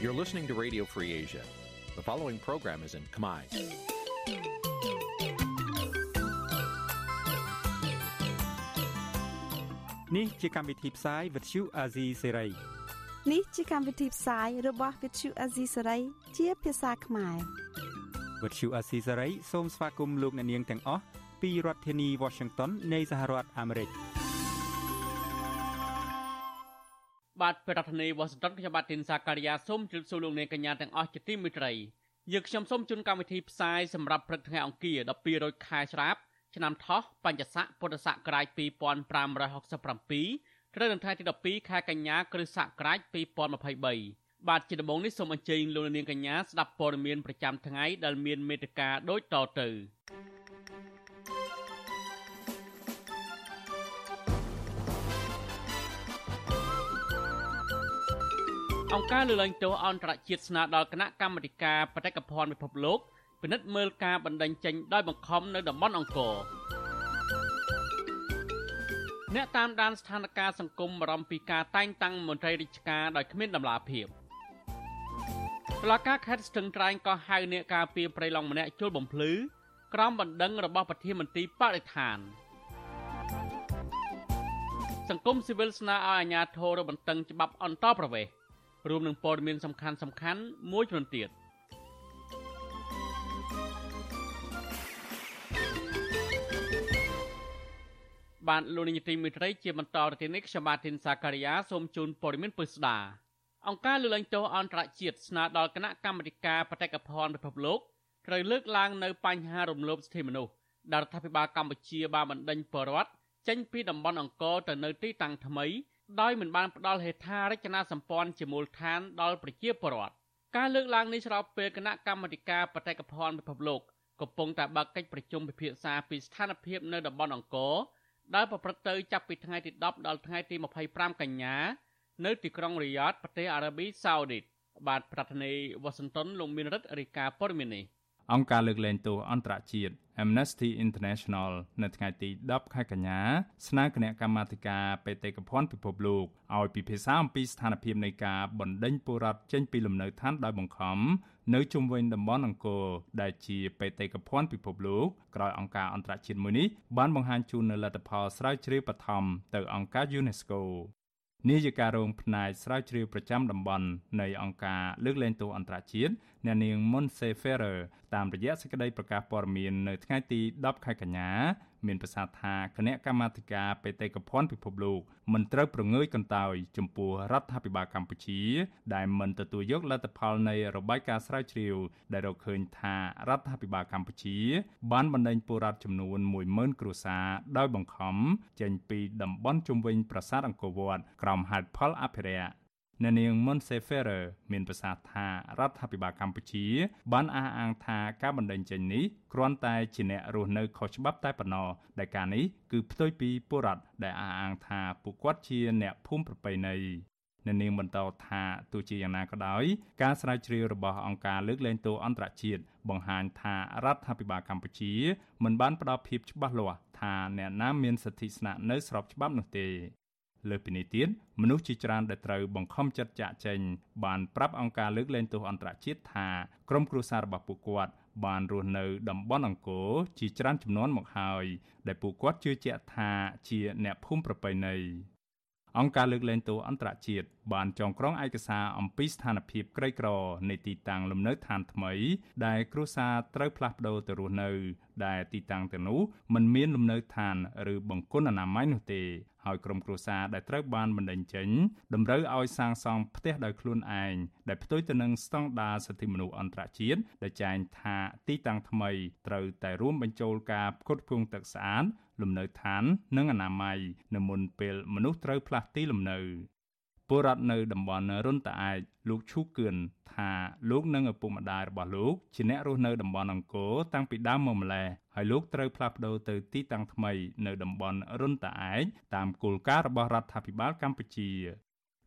You're listening to Radio Free Asia. The following program is in Khmer. នេះជាកម្មវិធីផ្សាយ Vuthu Azizi Serai នេះជាកម្មវិធីផ្សាយរបស់ Vuthu Azizi Serai ជាភាសាខ្មែរ Vuthu Azizi Serai សូមស្វាគមន៍លោកអ្នកនាងទាំងអស់ពីរដ្ឋធានី Washington នៃសហរដ្ឋអាមេរិក បាទប្រធានាធិបតី Washington ខ្ញុំបាទទីនសាការីយ៉ាសូមជម្រាបសួរលោកអ្នកកញ្ញាទាំងអស់ជាទីមេត្រីយើងខ្ញុំសូមជូនកម្មវិធីផ្សាយសម្រាប់ព្រឹកថ្ងៃអង្គារ12រោចខែស្រាបឆ្នាំថោះបញ្ញស័កពុទ្ធសករាជ2567ត្រូវនៅថ្ងៃទី12ខែកញ្ញាគ្រិស្តសករាជ2023បាទជាដំបូងនេះសូមអញ្ជើញលោកនាងកញ្ញាស្ដាប់ព័ត៌មានប្រចាំថ្ងៃដែលមានមេត្តាដូចតទៅ អង្គការលើកលែងទោសអន្តរជាតិស្នើដល់គណៈកម្មាធិការបដិកភណ្ឌពិភពលោកពិនិត្យមើលការបណ្តេញចេញដោយបង្ខំនៅតំបន់អង្គរអ្នកតាមដានស្ថានភាពសង្គមបារម្ភពីការតែងតាំងមន្ត្រីរាជការដោយគ្មានដំណាភាពតុលាការខេត្តស្ទឹងត្រែងក៏ហៅអ្នកការពីប្រៃឡង់ម្នាក់ជុលបំភ្លឺក្រោមបណ្ដឹងរបស់ប្រធានមន្ត្រីបរិស្ថានសង្គមស៊ីវិលស្នើឲ្យអាជ្ញាធររបន្តឹងច្បាប់អន្តរប្រវេសន៍ រួមនឹងព័ត៌មានសំខាន់សំខាន់មួយចំនួនទៀតបានលោកនាយទីមេត្រីជាបន្តទៅទៀតនេះខ្ញុំបាទធីនសាការីយ៉ាសូមជូនព័ត៌មានពិស្ដាអង្គការលើកលែងទោសអន្តរជាតិស្នើដល់គណៈកម្មាធិការបដិកភណ្ឌពិភពលោកត្រូវលើកឡើងនៅបញ្ហារំលោភសិទ្ធិមនុស្សដែលរដ្ឋាភិបាលកម្ពុជាបានបណ្ដេញបរដ្ឋចេញពីតំបន់អង្គរទៅនៅទីតាំងថ្មី ដោយមិនបានផ្ដល់ហេដ្ឋារចនាសម្ព័ន្ធជាមូលដ្ឋានដល់ប្រជាពលរដ្ឋការលើកឡើងនេះស្របពេលគណៈកម្មាធិការបដិកភណ្ឌពិភពលោកកំពុងតែបើកកិច្ចប្រជុំពិភាក្សាពីស្ថានភាពនៅតំបន់អង្គរដែលប្រព្រឹត្តទៅចាប់ពីថ្ងៃទី10ដល់ថ្ងៃទី25កញ្ញានៅទីក្រុងរីយ៉ាតប្រទេសអារ៉ាប៊ីសាអូឌីតបាទប្រធានាធិបតីវ៉ាស៊ីនតោនលោកមានរិទ្ធរាជការព័ត៌មាននេះ អង្គការលើកលែងទោសអន្តរជាតិ Amnesty International នៅថ្ងៃទី10ខែកញ្ញាស្នើគណៈកម្មាធិការបេតិកភណ្ឌពិភពលោកឲ្យពិភាក្សាអំពីស្ថានភាពនៃការបណ្ដេញពលរដ្ឋចេញពីលំនៅឋានដោយបង្ខំនៅជុំវិញតំបន់អង្គរដែលជាបេតិកភណ្ឌពិភពលោកក្រោយអង្គការអន្តរជាតិមួយនេះបានបង្ហាញជូននូវលទ្ធផលស្រាវជ្រាវបឋមទៅអង្គការ UNESCO នាយិការងផ្នែកស្រាវជ្រាវប្រចាំតំបន់នៃអង្គការលើកលែងទោសអន្តរជាតិអ្នកនាង Monse Ferrer តាមរយៈសេចក្តីប្រកាសព័ត៌មាននៅថ្ងៃទី10ខែកញ្ញា មានប្រសាសន៍ថាគណៈកម្មាធិការបេតិកភណ្ឌពិភពលោកមិនត្រូវប្រងើយកន្តើយចំពោះរដ្ឋាភិបាលកម្ពុជា ដែលមិនទទួលយកលទ្ធផលនៃរបាយការណ៍ស្រាវជ្រាវដែលរកឃើញថារដ្ឋាភិបាលកម្ពុជា បានបណ្ដេញពលរដ្ឋចំនួន10000គ្រួសារដោយបង្ខំចេញពីតំបន់ជុំវិញប្រាសាទអង្គរវត្តក្រោមហេតុផលអភិរក្ស អ្នកនាង Monseferer មានប្រសាសន៍ថារដ្ឋាភិបាលកម្ពុជា បានអះអាងថាការបណ្តេញចេញនេះគ្រាន់តែជាអ្នករស់នៅខុសច្បាប់តែប៉ុណ្ណោះដែលការនេះគឺផ្ទុយពីពលរដ្ឋដែលអះអាងថាពួកគាត់ជាអ្នកភូមិប្រពៃណីអ្នកនាងបន្តថាទោះជាយ៉ាងណាក៏ដោយការស្រាវជ្រាវរបស់អង្គការលើកលែងទោសអន្តរជាតិបង្ហាញថារដ្ឋាភិបាលកម្ពុជា មិនបានផ្ដល់ភាពច្បាស់លាស់ថាអ្នកណាមានសិទ្ធិស្នាក់នៅស្របច្បាប់នោះទេ លើពីនេះទៀតមនុស្សជាច្រើនដែលត្រូវបង្ខំចិត្តចាកចេញបានប្រាប់អង្គការលើកលែងទោសអន្តរជាតិថាក្រុមគ្រួសាររបស់ពួកគាត់បានរស់នៅតំបន់អង្គរជាច្រើនចំនួនមកហើយដែលពួកគាត់ជឿជាក់ថាជាអ្នកភូមិប្រពៃណីអង្គការលើកលែងទោសអន្តរជាតិ បានចងក្រងឯកសារអំពីស្ថានភាពក្រីក្រនៃទីតាំងលំនៅឋានថ្មី ដែលគ្រួសារត្រូវផ្លាស់ប្ដូរទៅរស់នៅ ដែលទីតាំងទាំងនោះមិនមានលំនៅឋានឬបង្គន់អនាម័យនោះទេហើយក្រុមគ្រួសារដែលត្រូវបានបណ្តេញចេញតម្រូវឲ្យសាងសង់ផ្ទះដោយខ្លួនឯងដែលផ្ទុយទៅនឹងស្តង់ដារសិទ្ធិមនុស្សអន្តរជាតិដែលចែងថាទីតាំងថ្មីត្រូវតែរួមបញ្ចូលការផ្គត់ផ្គង់ទឹកស្អាតលំនៅឋាន និងអនាម័យនៅមុនពេលមនុស្សត្រូវផ្លាស់ទីលំនៅ ពលរដ្ឋនៅតំបន់រុនតាឯកលោកឈូគឿនថាលោកនិងឪពុកម្ដាយរបស់លោកជាអ្នករស់នៅតំបន់អង្គរតាំងពីដើមមកម្ល៉េះហើយលោកត្រូវផ្លាស់ប្ដូរទៅទីតាំងថ្មីនៅតំបន់រុនតាឯកតាមគោលការណ៍របស់រដ្ឋាភិបាលកម្ពុជា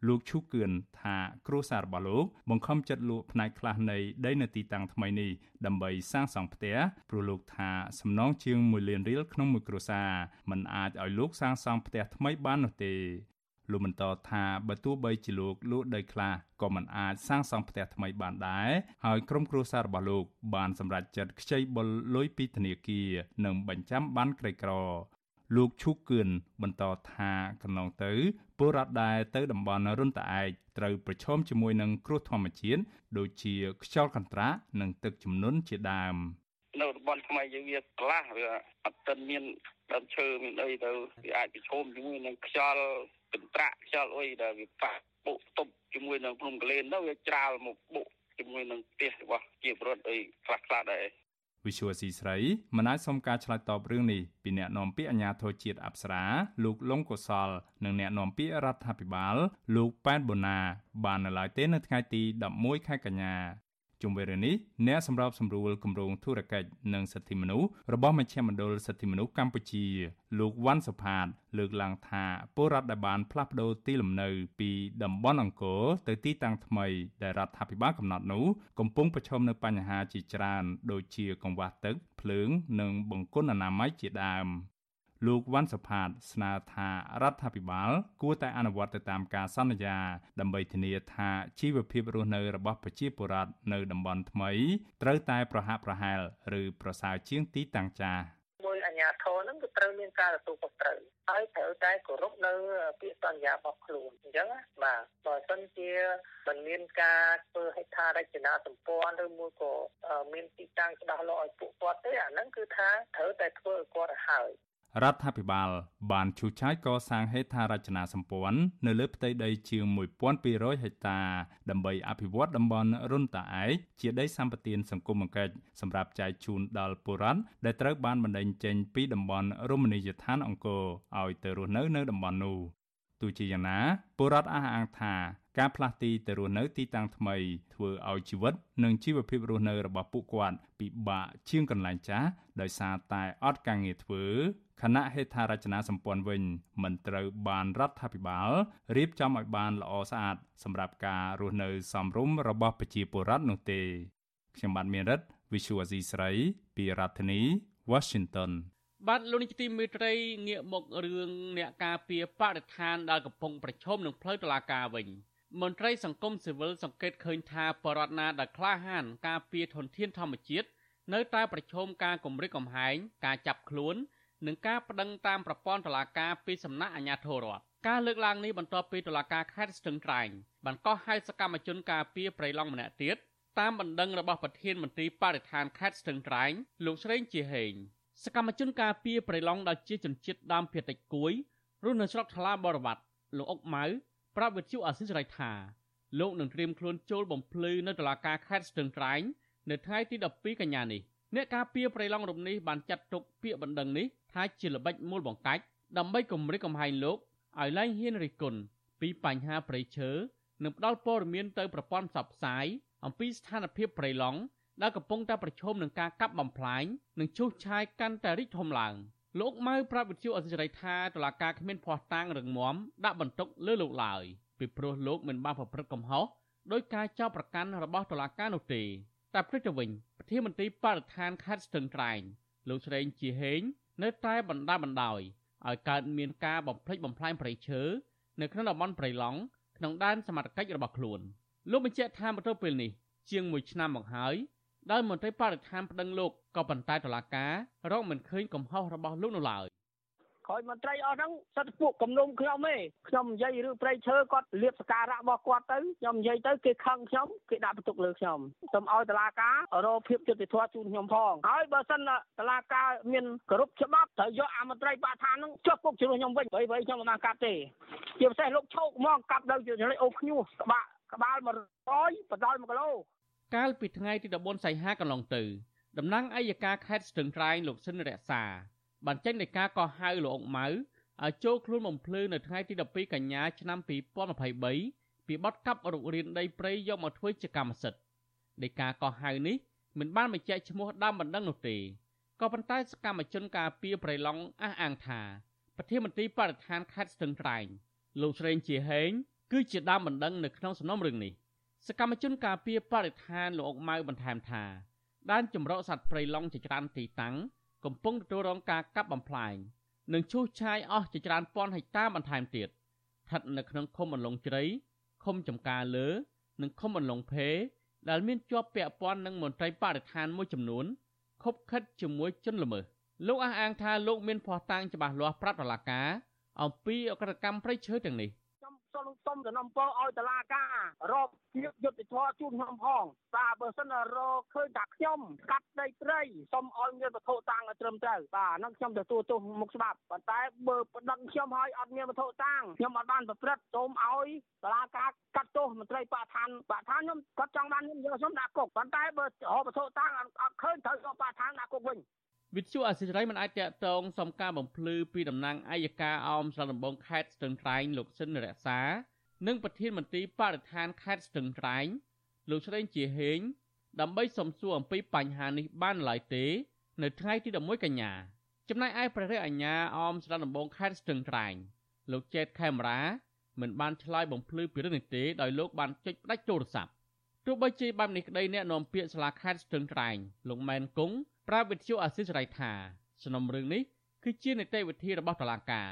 លោកឈូគឿនថាគ្រួសាររបស់លោកបង្ខំចិត្តលក់ផ្នែកខ្លះនៃដីនៅទីតាំងថ្មីនេះដើម្បីសាងសង់ផ្ទះព្រោះលោកថាសំណងជាង1លានរៀលក្នុងមួយគ្រួសារមិនអាចឲ្យលោកសាងសង់ផ្ទះថ្មីបាននោះទេ លោកបន្តថាបើទោះបីជាលោកលក់ដីខ្លះក៏មិនអាចសាងសង់ផ្ទះថ្មីបានដែរហើយក្រុមគ្រួសាររបស់លោក បានសម្រេចចិត្តខ្ចីបុលលុយពីធនាគារនិងបញ្ចាំបានក្រីក្រលោកឈូកគឿនបន្តថាកន្លងទៅពលរដ្ឋដែលទៅតំបន់រុនតាឯកត្រូវប្រឈមជាមួយនឹងគ្រោះធម្មជាតិដូចជាខ្យល់កន្ត្រាក់និងទឹកជំនន់ជាដើមនៅតំបន់ថ្មីយើងវាខ្លះវាអត់ទាន់មានដើមឈើមានអីទៅវាអាចប្រឈមជាមួយនឹងខ្យល់ កន្ត្រាក់ខ្យល់អុយដែលវាប៉ះបុកទប់ជាមួយនឹងភ្នំកលែនទៅវាច្រាលមកបុកជាមួយនឹងផ្ទះរបស់ជាប្រវត្តិអីខ្លះខ្លះដែរវិសុវស៊ីស្រីមិនអាចសុំការឆ្លើយតបរឿងនេះពីអ្នកនាំពាក្យអាជ្ញាធរជាតិអប្សរាលោកលងកុសល និងអ្នកនាំពាក្យរដ្ឋាភិបាល លោកប៉ែនបូណា បាននៅឡើយទេនៅថ្ងៃទី11ខែកញ្ញា ជុំវិញរឿងនេះអ្នកសម្របសម្រួលគម្រោងធុរកិច្ចនិងសិទ្ធិមនុស្សរបស់មជ្ឈមណ្ឌលសិទ្ធិមនុស្សកម្ពុជា លោកវ៉ាន់សុផាត លើកឡើងថាពលរដ្ឋដែលបានផ្លាស់ប្តូរទីលំនៅពីតំបន់អង្គរទៅទីតាំងថ្មីដែលរដ្ឋាភិបាលកំណត់នោះកំពុងប្រឈមនឹងបញ្ហាជាច្រើន ដូចជាកង្វះទឹក ភ្លើង និងបង្គន់អនាម័យជាដើម លោកវ៉ាន់សុផាតស្នើថារដ្ឋាភិបាលគួរតែអនុវត្តទៅតាមការសន្យា ដើម្បីធានាថាជីវភាពរស់នៅរបស់ប្រជាពលរដ្ឋនៅតំបន់ថ្មីត្រូវតែប្រហាក់ប្រហែលឬប្រសើរជាងទីតាំងចាស់មួយអាជ្ញាធរនឹងក៏ត្រូវមានការទទួលខុសត្រូវហើយត្រូវតែគោរពនៅពាក្យសន្យារបស់ខ្លួនអញ្ចឹងបាទបើសិនជាមិនមានការធ្វើហេដ្ឋារចនាសម្ព័ន្ធឬមួយក៏មានទីតាំងច្បាស់លាស់ឲ្យពួកគាត់ទេអាហ្នឹងគឺថាត្រូវតែធ្វើឲ្យគាត់ឲ្យហើយ រដ្ឋាភិបាលបានឈូសឆាយកសាងហេដ្ឋារចនាសម្ព័ន្ធនៅលើផ្ទៃដីជាង1200ហិកតាដើម្បីអភិវឌ្ឍតំបន់រុនតាឯកជាដីសម្បត្តិសង្គមបង្កិច្ចសម្រាប់ចែកជូនដល់ពលរដ្ឋដែលត្រូវបានបណ្តេញចេញពីតំបន់រមណីយដ្ឋានអង្គរឲ្យទៅរស់នៅនៅតំបន់នោះទោះជាយ៉ាងណាពលរដ្ឋអះអាងថាការផ្លាស់ទីទៅរស់នៅទីតាំងថ្មីធ្វើឲ្យជីវិតនិងជីវភាពរស់នៅរបស់ពួកគាត់ពិបាកជាងកន្លែងចាស់ដោយសារតែអត់ការងារធ្វើខណៈហេដ្ឋារចនាសម្ព័ន្ធវិញមិនត្រូវបានរដ្ឋាភិបាលរៀបចំឲ្យបានល្អស្អាតសម្រាប់ការរស់នៅសមរម្យរបស់ប្រជាពលរដ្ឋនោះទេខ្ញុំបាទមានរិទ្ធ Visual Asia ស្រីពីរដ្ឋធានី Washington បាទលោកនាយកទីមេត្រីងាកមករឿងអ្នកការពារបរិស្ថានដែលកំពុងប្រឈមនឹងផ្លូវតុលាការវិញ មន្ត្រីសង្គមស៊ីវិលសង្កេតឃើញថាបរដ្ឋណាដែលក្លាហានការពារធនធានធម្មជាតិនៅតែប្រឈមការគំរាមកំហែងការចាប់ខ្លួន និងការប្តឹងតាមប្រព័ន្ធតុលាការពីសំណាក់អាជ្ញាធររដ្ឋការលើកឡើងនេះបន្ទាប់ពីតុលាការខេត្តស្ទឹងត្រែងបានកោះហៅសកម្មជនការពារប្រៃឡង់ម្នាក់ទៀតតាមបណ្ដឹងរបស់ប្រធានមន្ត្រីបរិស្ថានខេត្តស្ទឹងត្រែងលោកស្រីជាហេងសកម្មជនការពារប្រៃឡង់ដែលជាជនជាតិដើមភាគតិចគួយរស់នៅស្រុកថ្លាបរវត្តលោកអុកម៉ៅ ប្រាប់វិទ្យុអាស៊ីសេរីថាលោកនឹងត្រៀមខ្លួនចូលបំភ្លឺនៅតុលាការខេត្តស្ទឹងត្រែងនៅថ្ងៃទី12កញ្ញានេះអ្នកការពារប្រៃឡង់រំនេះបានចាត់ទុកពាក្យបណ្ដឹងនេះថាជាល្បិចមូលបង្កាច់ដើម្បីគម្រាមកំហែងលោកឲ្យឡើងហ៊ានរិះគន់ពីបញ្ហាប្រៃឈើនិងផ្ដល់ព័ត៌មានទៅប្រព័ន្ធផ្សព្វផ្សាយអំពីស្ថានភាពប្រៃឡង់ដែលកំពុងតែប្រឈមនឹងការកាប់បំផ្លាញនិងឈូសឆាយកាន់តែរីកធំឡើង លោកម៉ៅប្រាប់វិទ្យុអសិរ័យថាតឡាការគ្មានភ័ស្តុតាងរឹងមាំដាក់បន្ទុកលើលោកឡើយពីព្រោះលោកមិនបានប្រព្រឹត្តកំហុសដោយការចោទប្រកាន់របស់តុលាការនោះទេតែព្រឹកទៅវិញប្រធានមន្ត្រីបរិស្ថានខេត្តស្ទឹងត្រែងលោកស្រីជាហេងនៅតែបណ្ដាបណ្ដោយឲ្យកើតមានការបំផ្លិចបំផ្លាញព្រៃឈើនៅក្នុងតំបន់ព្រៃឡង់ក្នុងដែនសមត្ថកិច្ចរបស់ខ្លួនលោកបញ្ជាក់ថាមកទល់ពេលនេះជាង1ឆ្នាំមកហើយ ដោយមន្ត្រីបរិស្ថានប្តឹងលោកក៏ប៉ុន្តែតុលាការរកមិនឃើញកំហុសរបស់លោកនោះឡើយក្រោយមន្ត្រីអស់ហ្នឹងសិតពួកគំនុំខ្ញុំទេខ្ញុំនិយាយរឿងព្រៃឈើគាត់លៀបសការៈរបស់គាត់ទៅខ្ញុំនិយាយទៅគេខឹងខ្ញុំគេដាក់បន្ទុកលើខ្ញុំសូមឲ្យតឡាការរកភាពយុត្តិធម៌ជូនខ្ញុំផងហើយបើសិនតឡាការមានគ្រប់ច្បាប់ត្រូវយកអមន្ត្រីបរិស្ថានហ្នឹងចុះគុកជំនួសខ្ញុំវិញបើបើខ្ញុំមិនបានកាប់ទេជាពិសេសលោកឈោកហ្មងកាប់ដល់ជាលេអូខ្ញុះក្បាលក្បាល100បដ ாய் 1គីឡូ កាលពីថ្ងៃទី14សីហាកន្លងទៅតំណាងអัยការខេត្តស្ទឹងត្រែងលោកសិនរក្សាបានចេញនៃការកោះហៅលោកអុកម៉ៅឲ្យចូលខ្លួនបំភ្លឺនៅថ្ងៃទី12កញ្ញាឆ្នាំ2023ពីបទកាប់រុករានដីព្រៃយកមកធ្វើជាកម្មសិទ្ធិនៃការកោះហៅនេះមិនបានបញ្ជាក់ឈ្មោះដើមបណ្ដឹងនោះទេក៏ប៉ុន្តែសកម្មជនការពារព្រៃឡង់អះអាងថាប្រធានមន្ត្រីបរិស្ថានខេត្តស្ទឹងត្រែងលោកស្រេងជាហេងគឺជាដើមបណ្ដឹងនៅក្នុងសំណុំរឿងនេះ សកម្មជនការពារបរិស្ថានលោកអុកម៉ៅបន្ថែមថាដែនចម្រោកសត្វព្រៃឡង់ជាច្រើនទីតាំងកំពុងទទួលរងការកាប់បំផ្លាញនិងឈូសឆាយអស់ជាច្រើនពាន់ហិកតាបន្ថែមទៀតថិតនៅក្នុងឃុំអន្លង់ជ្រៃឃុំចំការលើ និងឃុំអន្លង់ភេដែលមានជាប់ពាក់ព័ន្ធនឹងមន្ត្រីបរិស្ថានមួយចំនួនខົບខិតជាមួយជនល្មើសលោកអះអាងថាលោកមានភ័ស្តុតាងច្បាស់លាស់ប្រាប់តុលាការអំពីអក្រិតកម្មព្រៃឈើទាំងនេះ សូមសុំទៅអំពើឲ្យតឡាការរកភាពយុត្តិធម៌ជូនខ្ញុំផងបាទបើសិនរកឃើញថាខ្ញុំកាត់ដីព្រៃសូមឲ្យមានវត្ថុតាំងឲ្យត្រឹមត្រូវបាទហ្នឹងខ្ញុំទទួលទោសមុខច្បាប់ប៉ុន្តែបើប្តឹងខ្ញុំឲ្យអត់មានវត្ថុតាំងខ្ញុំអត់បានប្រព្រឹត្តសូមឲ្យតឡាការកាត់ទោសមន្ត្រីបរិស្ថានបរិស្ថានខ្ញុំគាត់ចង់បានខ្ញុំយកខ្ញុំដាក់គុកប៉ុន្តែបើរកវត្ថុតាំងអត់ឃើញត្រូវយកបរិស្ថានដាក់គុកវិញ វិទ្យុអសិរ័យមិនអាចតកតងសំការបំភ្លឺពីតំណាងអัยការអមស្រុកដំបងខេត្តស្ទឹងត្រែងលោកសិនរក្សា និងប្រធានមន្ត្រីបរិស្ថានខេត្តស្ទឹងត្រែងលោកស្រីជាហេងដើម្បីសំសួរអំពីបញ្ហានេះបានឡើយទេ នៅថ្ងៃទី11កញ្ញាចំណែកឯព្រះរាជអាជ្ញាអមស្រុកដំបងខេត្តស្ទឹងត្រែងលោកចេតខេមរាមិនបានឆ្លើយបំភ្លឺពីរឿងនេះទេដោយលោកបានចុចផ្ដាច់ទូរស័ព្ទទោះបីជាបែបនេះក្តីអ្នកនាំពាក្យសាលាខេត្តស្ទឹងត្រែងលោកម៉ែនគង់ ប្រាប់វិទ្យុអាស៊ីសេរីថាសំណុំរឿងនេះគឺជានីតិវិធីរបស់តុលាការ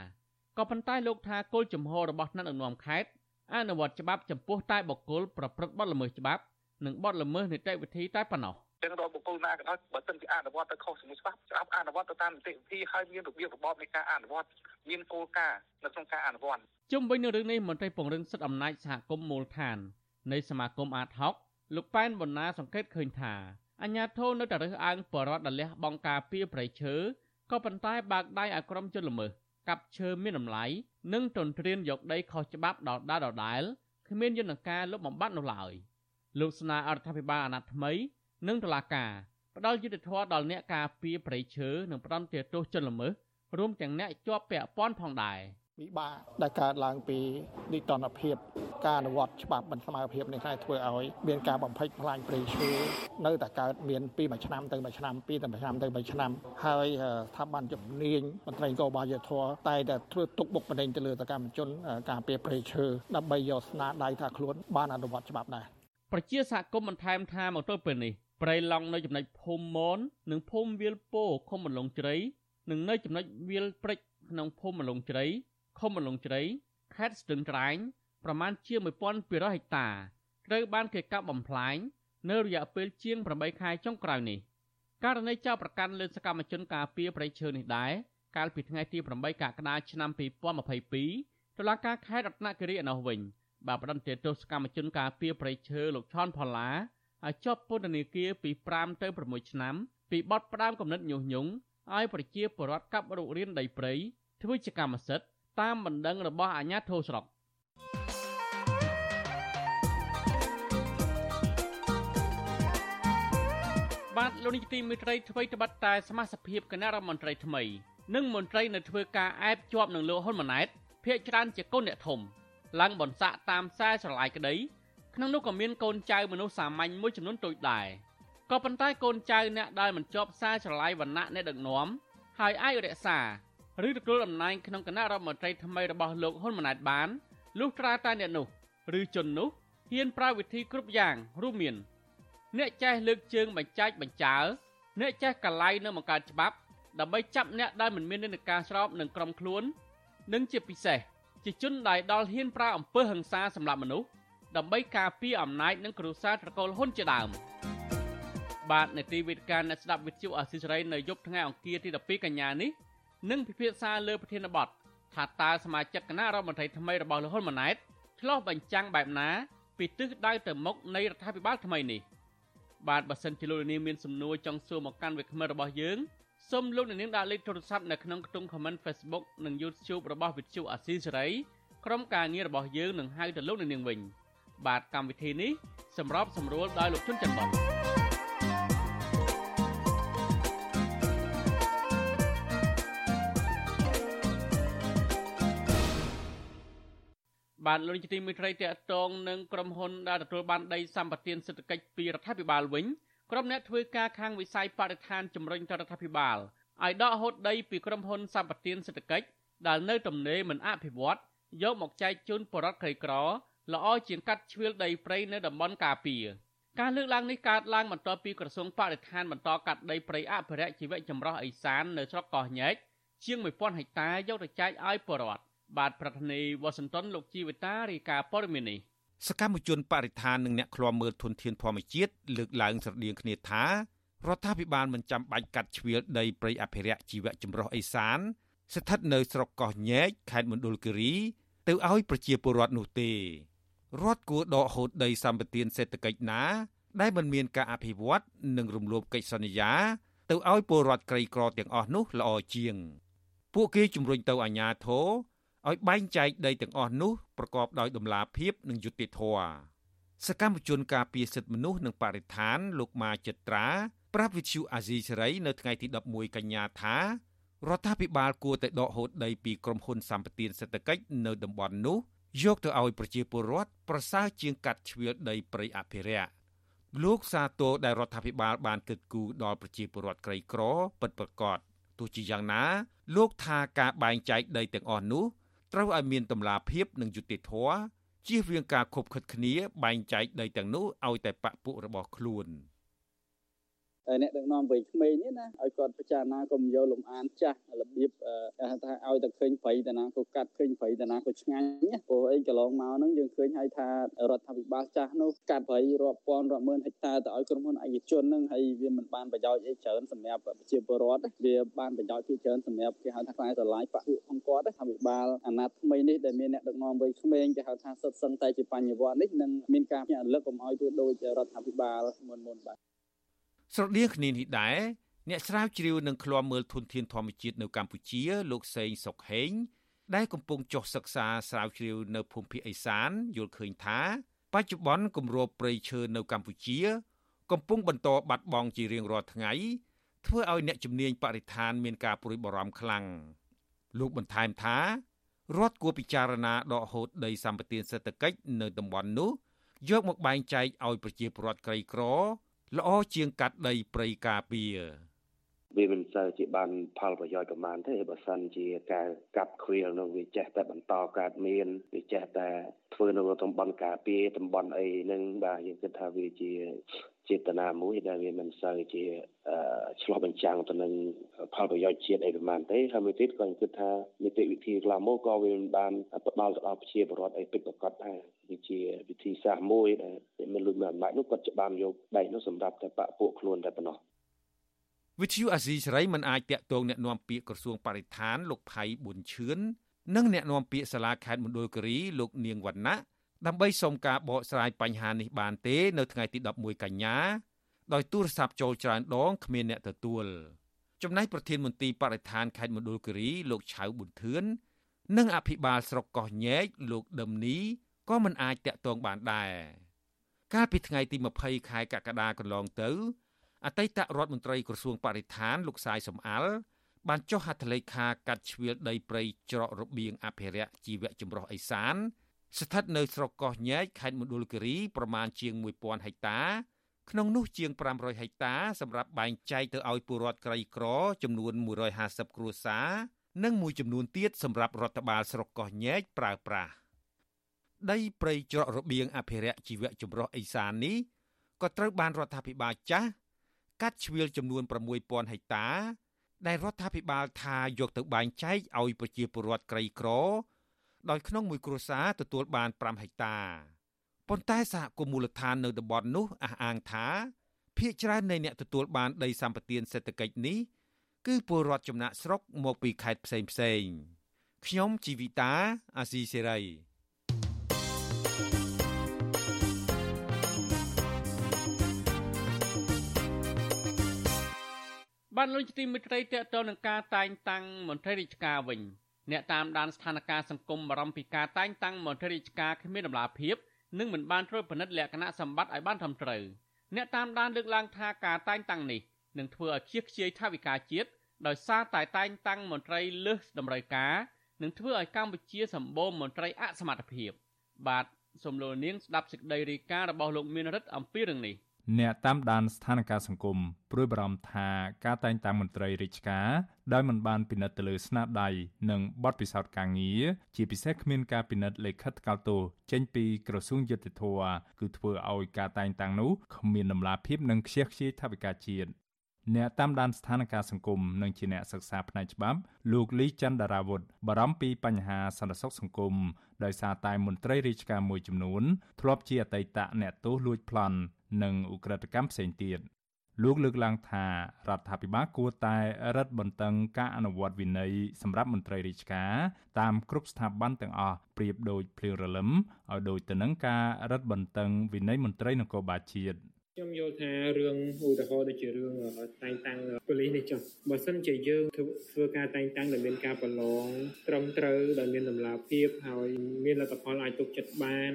ក៏ប៉ុន្តែលោកថាគោលជំហររបស់ថ្នាក់ដឹកនាំខេត្តអនុវត្តច្បាប់ចំពោះតែបុគ្គលប្រព្រឹត្តបទល្មើសច្បាប់និងបទល្មើសនីតិវិធីតែប៉ុណ្ណោះទាំងរកបុគ្គលណាក៏ដោយបើសិនជាអនុវត្តទៅខុសជាមួយច្បាប់ច្បាប់អនុវត្តទៅតាមនីតិវិធីហើយមានរបៀបរបបនៃការអនុវត្តមានគោលការណ៍នៅក្នុងការអនុវត្តជុំវិញនឹងរឿងនេះមន្ត្រីពង្រឹងសិទ្ធិអំណាចសហគមន៍មូលដ្ឋាននៃសមាគមអាតហុកលោកប៉ែនបណ្ណាសង្កេតឃើញថា អញ្ញាធននៅតែរើសអើងបរដ្ឋដែលលះបង់ការពីប្រៃឈើក៏ប៉ុន្តែបើកដៃឲ្យក្រុមជនល្មើសកាប់ឈើមានតម្លៃនិងទន្ទ្រានយកដីខុសច្បាប់ដល់ដាល់ដដែលគ្មានយន្តការលុបបំបាត់នោះឡើយលោកស្នើរដ្ឋាភិបាលអាណត្តិថ្មី និងតុលាការផ្ដល់យុត្តិធម៌ដល់អ្នកការពារប្រៃឈើនិងផ្ដន់ទោសជនល្មើសរួមទាំងអ្នកជាប់ពាក់ព័ន្ធផងដែរ។ វិបាកដែលកើតឡើងពីនីតិរដ្ឋភាពការអនុវត្តច្បាប់មិនស្មើភាពនេះហើយធ្វើឲ្យមានការបំផិចផ្លាញព្រៃឈើនៅតែកើតមានពីមួយឆ្នាំទៅមួយឆ្នាំពីទៅមួយឆ្នាំទៅមួយឆ្នាំហើយស្ថាប័នជំនាញមន្ត្រីកោបាយធរតែតែធ្វើទុកបុកម្នេញទៅលើសកម្មជន ការពារព្រៃឈើដើម្បីយកស្នាដៃថាខ្លួនបានអនុវត្តច្បាប់ដែរប្រជាសហគមន៍បន្ថែមថាមកទល់ពេលនេះព្រៃឡង់នៅចំណុចភូមិមននិងភូមិវាលពោឃុំមលងជ្រៃនិងនៅចំណុចវាលព្រិចក្នុងភូមិមលងជ្រៃ ឃុំមលងជ្រៃខេត្តស្ទឹងត្រែងប្រមាណជា1200ហិកតាត្រូវបានគេកាប់បំផ្លាញនៅរយៈពេលជាង8ខែចុងក្រោយនេះករណីចោទប្រកាន់លើសកម្មជនការពារប្រៃឈើនេះដែរកាលពីថ្ងៃទី8កក្កដាឆ្នាំ2022តុលាការខេត្តរតនគិរីឯណោះវិញបានផ្តន្ទាទោសកម្មជនការពារប្រៃឈើលោកឆនផល្លាឲ្យជាប់ពន្ធនាគារពី5ទៅ6ឆ្នាំពីបទផ្ដាំគំនិតញុះញង់ឲ្យប្រជាពលរដ្ឋកាប់រុករានដីព្រៃធ្វើជាកម្មសិទ្ធិ តាមបណ្ដឹងរបស់អាជ្ញាធរស្រុកបាទលោកនាយកទីមេត្រីថ្មីត្បិតតែសមាជិកភាពគណៈរដ្ឋមន្ត្រីថ្មីនិងមន្ត្រីនៅធ្វើការអែបជាប់នឹងលោកហ៊ុនម៉ាណែតភ ieck ច្រើនជាកូនអ្នកធំឡើងបន្សាក់តាមខ្សែស្រឡាយក្តីក្នុងនោះក៏មានកូនចៅមនុស្សសាមញ្ញមួយចំនួនតូចដែរក៏ប៉ុន្តែកូនចៅអ្នកដែលមិនជាប់ខ្សែស្រឡាយវណ្ណៈអ្នកដឹកនាំហើយអាចរក្សា ឬទទួលតំណែងក្នុងគណៈរដ្ឋមន្ត្រីថ្មីរបស់លោកហ៊ុនម៉ាណែតបានលុះត្រាតែអ្នកនោះឬជននោះហ៊ានប្រើវិធីគ្រប់យ៉ាងរួមមាន អ្នកចេះលើកជើងបញ្ចាច់បញ្ចើអ្នកចេះកលៃនៅបង្កើតច្បាប់ដើម្បីចាប់អ្នកដែលមិនមាននិន្នាការស្របនឹងក្រុមខ្លួន និងជាពិសេសជាជនដែលដល់ហ៊ានប្រើអំពើហិង្សាសម្រាប់មនុស្សដើម្បីការពារអំណាចនិងគ្រួសារត្រកូលហ៊ុនជាដើមបាទនេតិវិទ្យាអ្នកស្ដាប់វិទ្យុអាស៊ីសេរីនៅយប់ថ្ងៃអង្គារទី12កញ្ញានេះ និងពិភាក្សាលើប្រធានបទថាតើសមាជិកគណៈរដ្ឋមន្ត្រីថ្មីរបស់លោកហ៊ុនម៉ាណែតឆ្លោះបញ្ចាំងបែបណាពីទិសដៅទៅមុខនៃរដ្ឋាភិបាលថ្មីនេះបាទបើសិនជាលោកនាងមានសំណួរចង់សួរមកកាន់វិក្កាមរបស់យើងសូមលោកនាងដាក់លេខទូរស័ព្ទនៅក្នុងខ្ទង់ comment Facebook និង YouTube របស់វិទ្យុអាស៊ីសេរីក្រុមការងាររបស់យើងនឹងហៅទៅលោកនាងវិញបាទកម្មវិធីនេះសម្របសម្រួលដោយលោកជុនច័ន្ទបត បាទលោកនាយកទីមេត្រីតកតងនឹងក្រុមហ៊ុនដែលទទួលបានដីសម្បត្តិសេដ្ឋកិច្ចពីរដ្ឋាភិបាលវិញក្រុមអ្នកធ្វើការខាងវិស័យបរិស្ថានជំរុញទៅរដ្ឋាភិបាលឲ្យដកហូតដីពីក្រុមហ៊ុនសម្បត្តិសេដ្ឋកិច្ចដែលនៅទំនេរមិនអភិវឌ្ឍយកមកចែកជូនបរិវត្តក្រីក្រល្អជាងកាត់ជ្រឿលដីព្រៃនៅតំបន់ការពារការលើកឡើងនេះកើតឡើងបន្ទាប់ពីក្រសួងបរិស្ថានបន្តកាត់ដីព្រៃអភិរក្សជីវៈចម្រុះអេសាននៅស្រុកកោះញែកជាង1000ហិកតាយកទៅចែកឲ្យបរិវត្ត បាទប្រធានាធិបតីវ៉ាស៊ីនតោនលោកជីវិតារីកាព័រមីនេះសកម្មជនបរិស្ថាននិងអ្នកឃ្លាំមើលធនធានធម្មជាតិលើកឡើងស្រដៀងគ្នាថារដ្ឋាភិបាលមិនចាំបាច់កាត់ជ្រៀលដីព្រៃអភិរក្សជីវៈចម្រុះអេសាន ស្ថិតនៅស្រុកកោះញែកខេត្តមណ្ឌលគិរី ទៅឲ្យប្រជាពលរដ្ឋនោះទេរដ្ឋគួរដកហូតដីសម្បត្តិសេដ្ឋកិច្ចណា ដែលមិនមានការអភិវឌ្ឍនិងរំលោភកិច្ចសន្យា ទៅឲ្យពលរដ្ឋក្រីក្រទាំងអស់នោះល្អជាង ពួកគេជំរុញទៅអាជ្ញាធរ ឲ្យបែងចែកដីទាំងអស់នោះប្រកបដោយតម្លាភាពនិងយុត្តិធម៌សកម្មជនការពារសិទ្ធិមនុស្សនិងបរិស្ថានលោកម៉ាចិត្រាប្រាប់វិទ្យុអាស៊ីសេរីនៅថ្ងៃទី11កញ្ញាថារដ្ឋាភិបាលគួរតែដកហូតដីពីក្រុមហ៊ុនសម្បត្តិសេដ្ឋកិច្ចនៅតំបន់នោះយកទៅឲ្យប្រជាពលរដ្ឋប្រសើរជាងកាត់ជ្រៀលដីព្រៃអភិរក្សលោកសាទរដែលរដ្ឋាភិបាលបានគិតគូរដល់ប្រជាពលរដ្ឋក្រីក្រពិតប្រាកដទោះជាយ៉ាងណា លោកថាការបែងចែកដីទាំងអស់នោះ ត្រូវឲ្យមានតម្លាភាពនិងយុត្តិធម៌ជៀសវាងការខົບខិតគ្នា បែងចែកដីទាំងនោះឲ្យតែបពពួករបស់ខ្លួន។ អ្នកដឹកនាំវ័យក្មេងនេះណាឲ្យគាត់ពិចារណាកុំយកលំអានចាស់របៀបថាឲ្យតែឃើញព្រៃតាណាក៏កាត់ឃើញព្រៃតាណាក៏ឆ្ងាញ់ណាព្រោះអីកន្លងមកហ្នឹងយើងឃើញហើយថារដ្ឋាភិបាលចាស់នោះកាត់ព្រៃរាប់ពាន់រាប់ម៉ឺនហិកតាទៅឲ្យក្រុមហ៊ុនឯកជនហ្នឹងហើយវាមិនបានប្រយោជន៍អីច្រើនសម្រាប់ប្រជាពលរដ្ឋវាបានប្រយោជន៍ជាច្រើនសម្រាប់គេហៅថាខ្សែស្រឡាយបពុផងគាត់រដ្ឋាភិបាលអាណត្តិថ្មីនេះដែលមានអ្នកដឹកនាំវ័យក្មេងគេហៅថាសុទ្ធសឹងតែជាបញ្ញវន្តនេះនឹងមានការភ្ញាក់រលឹកកុំឲ្យធ្វើដូចរដ្ឋាភិបាលមុនមុនបាទ ស្រដៀងគ្នានេះដែរអ្នកស្រាវជ្រាវនឹងឃ្លាំមើលធនធានធម្មជាតិនៅកម្ពុជា លោកសេងសុកហេងដែលកំពុងចុះសិក្សាស្រាវជ្រាវនៅភូមិភាគឦសានយល់ឃើញថា បច្ចុប្បន្នគម្របព្រៃឈើនៅកម្ពុជា កំពុងបន្តបាត់បង់ជារៀងរាល់ថ្ងៃធ្វើឲ្យអ្នកជំនាញបរិស្ថានមានការព្រួយបារម្ភខ្លាំងលោកបន្ថែមថារដ្ឋគួរពិចារណាដកហូតដីសម្បត្តិសេដ្ឋកិច្ចនៅតំបន់នោះយកមកបែងចែកឲ្យប្រជាពលរដ្ឋក្រីក្រ ល្អជាងកាត់ដីព្រៃការពារវាមិនសូវជាបានផលប្រយោជន៍ប្រមាណទេបើសិនជាការកាប់ខ្វៀលនោះវាចេះតែបន្តកើតមានវាចេះតែធ្វើនៅតំបន់ការពារតំបន់អីហ្នឹងបាទយើងគិតថាវាជា ចេតនាមួយដែលវាមិនសូវជាឆ្លោះបញ្ចាំងទៅនឹងផលប្រយោជន៍ជាតិអីប្រហែលទេហើយមួយទៀតក៏គិតថានីតិវិធីខ្លះមកក៏វាមិនបានផ្ដល់ទៅដល់ប្រជាពលរដ្ឋអីពិតប្រាកដដែរវាជាវិធីសាស្ត្រមួយដែលមិនលួចមិនអំណាចនោះគាត់ច្បាមយកដៃនោះសម្រាប់តែបពពួកខ្លួនតែប៉ុណ្ណោះវិទ្យុអាស៊ីសេរីមិនអាចតាក់ទងแนะនាំពាក្យក្រសួងបរិស្ថានលោកផៃប៊ុនឈឿននិងแนะនាំពាក្យសាលាខេត្តមណ្ឌលគិរីលោកនាងវណ្ណៈ ដើម្បីសុំការបកស្រាយបញ្ហានេះបានទេ នៅថ្ងៃទី11កញ្ញាដោយទូរស័ព្ទចូលច្រើនដងគ្មានអ្នកទទួលចំណែកប្រធានមន្ទីរបរិស្ថានខេត្តមណ្ឌលគិរីលោកឆៅប៊ុនធឿននិងអភិបាលស្រុកកោះញែកលោកដឹមនីក៏មិនអាចតាក់ទងបានដែរកាលពីថ្ងៃទី20ខែកក្កដាកន្លងទៅអតីតរដ្ឋមន្ត្រីក្រសួងបរិស្ថានលោកសាយសំអាល់បានចុះហត្ថលេខាកាត់ជ្រៀលដីព្រៃច្រករបៀងអភិរក្សជីវៈចម្រុះអេសាន ស្ថិតនៅស្រុកកោះញែកខេត្តមណ្ឌលគិរីប្រមាណជាង1000ហិកតា ក្នុងនោះជាង500ហិកតាសម្រាប់បែងចែកទៅឲ្យពលរដ្ឋក្រីក្រចំនួន150គ្រួសារនិងមួយចំនួនទៀតសម្រាប់រដ្ឋបាលស្រុកកោះញែកប្រើប្រាស់ដីព្រៃច្រករបៀងអភិរក្សជីវៈចម្រុះអេសាននេះក៏ត្រូវបានរដ្ឋាភិបាលចាស់កាត់ជ្រៀលចំនួន6000ហិកតា ដែលរដ្ឋាភិបាលថាយកទៅបែងចែកឲ្យប្រជាពលរដ្ឋក្រីក្រ ដោយក្នុងមួយគ្រួសារទទួលបាន5ហិកតាប៉ុន្តែសហគមន៍មូលដ្ឋាននៅតំបន់នោះអះអាងថាភាគច្រើននៃអ្នកទទួលបានដីសម្បត្តិសេដ្ឋកិច្ចនេះគឺពលរដ្ឋចំណាក់ស្រុកមកពីខេត្តផ្សេងផ្សេងខ្ញុំជីវិតាអាស៊ីសេរីបានលុយទីមិត្តរីតេតទៅនឹងការតែងតាំងមន្ត្រីរាជការវិញ អ្នកតាមដានស្ថានភាពសង្គមបារម្ភពីការតែងតាំងមន្ត្រីរាជការគ្មានតម្លាភាពនិងមិនបានត្រួតពិនិត្យលក្ខណៈសម្បត្តិឲ្យបានត្រឹមត្រូវអ្នកតាមដានលើកឡើងថាការតែងតាំងនេះនឹងធ្វើឲ្យខ្ជិះខ្ជាយថវិកាជាតិដោយសារតែតែងតាំងមន្ត្រីលើសតម្រូវការនឹងធ្វើឲ្យកម្ពុជាសម្បូរមន្ត្រីអសមត្ថភាព បាទសូមលោកនាងស្ដាប់សេចក្តីរាយការណ៍របស់លោកមានរិទ្ធអំពីរឿងនេះ អ្នកតាមដានស្ថានភាពសង្គមព្រួយបារម្ភថាការតែងតាំងមន្ត្រីរាជការដោយមិនបានពិនិត្យទៅលើស្នាដៃនិងបទពិសោធន៍ការងារជាពិសេសគ្មានការពិនិត្យលិខិតថ្កោលទោសចេញពីក្រសួងយុតិធធគឺធ្វើឲ្យការតែងតាំងនោះគ្មានដំណាភាពនិងខ្ជះខ្ជាយថវិកាជាតិ អ្នកតាមដានស្ថានភាពសង្គមនិងជាអ្នកសិក្សាផ្នែកច្បាប់លោកលីច័ន្ទដារាវុធបារម្ភពីបញ្ហាសន្តិសុខសង្គមដោយសារតែមន្ត្រីរាជការមួយចំនួនធ្លាប់ជាអតីតអ្នកទោសលួចប្លន់និងឧក្រិដ្ឋកម្មផ្សេងទៀតលោកលើកឡើងថារដ្ឋាភិបាលគួរតែរឹតបន្តឹងការអនុវត្តវិន័យសម្រាប់មន្ត្រីរាជការតាមគ្រប់ស្ថាប័នទាំងអស់ប្រៀបដូចភ្លៀងរលឹមឲ្យដូចទៅនឹងការរឹតបន្តឹងវិន័យមន្ត្រីនគរបាលជាតិ ខ្ញុំយល់ថារឿងឧទាហរណ៍ដូចជារឿងតែងតាំងប៉ូលីសនេះចុះបើសិនជាយើងធ្វើការតែងតាំងដែលមានការប្រឡងត្រឹមត្រូវដែលមានតម្លាភាពហើយមានលទ្ធផលអាចទុកចិត្តបាន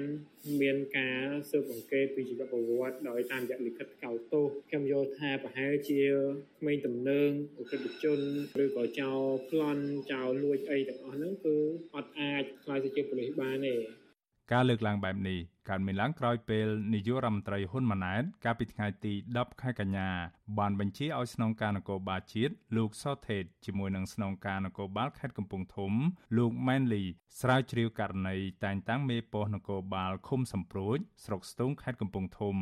មានការស៊ើបអង្កេតពីជីវប្រវត្តិដោយតាមរយៈលិខិតកោតទោសខ្ញុំយល់ថាប្រហែលជាក្មេងទំនើងឧក្រិដ្ឋជនឬក៏ចោលប្លន់ចោលលួចអីទាំងអស់ហ្នឹងគឺអត់អាចខ្លាយទៅជាប៉ូលីសបានទេ ការលើកឡើងបែបនេះកើតមានឡើងក្រោយពេលនាយករដ្ឋមន្ត្រីហ៊ុនម៉ាណែតកាលពីថ្ងៃទី10ខែកញ្ញាបានបញ្ជាឲ្យស្នងការនគរបាលជាតិលោកសុថេតជាមួយនឹងស្នងការនគរបាលខេត្តកំពង់ធំ លោកម៉ែនលីស្រាវជ្រាវករណីតែងតាំងមេប៉ុស្តិ៍នគរបាលឃុំសំព្រួចស្រុកស្ទូងខេត្តកំពង់ធំ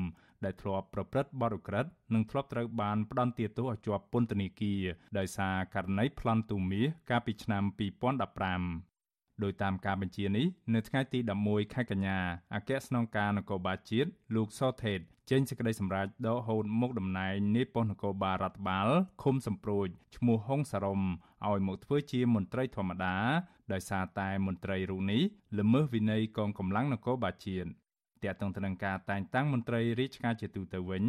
ដែលធ្លាប់ប្រព្រឹត្តបទឧក្រិដ្ឋនិងធ្លាប់ត្រូវបានផ្ដន្ទាទោសឲ្យជាប់ពន្ធនាគារដោយសារករណីប្លន់ទូមាសកាលពីឆ្នាំ2015 ដោយតាមការបញ្ជានេះនៅថ្ងៃទី11ខែកញ្ញាអគ្គស្នងការនគរបាលជាតិលោកសថេតចេញសេចក្តីសម្រេចដកហូតមុខតំណែងនាយប៉ុស្តិ៍នគរបាលរដ្ឋបាលឃុំសំប្រូចឈ្មោះហុងសារ៉ុមឲ្យមកធ្វើជាមន្ត្រីធម្មតាដោយសារតែមន្ត្រីរូបនេះល្មើសវិន័យកងកម្លាំងនគរបាលជាតិ ទាក់ទងទៅនឹងការតែងតាំងមន្ត្រីរាជការជាទូទៅវិញ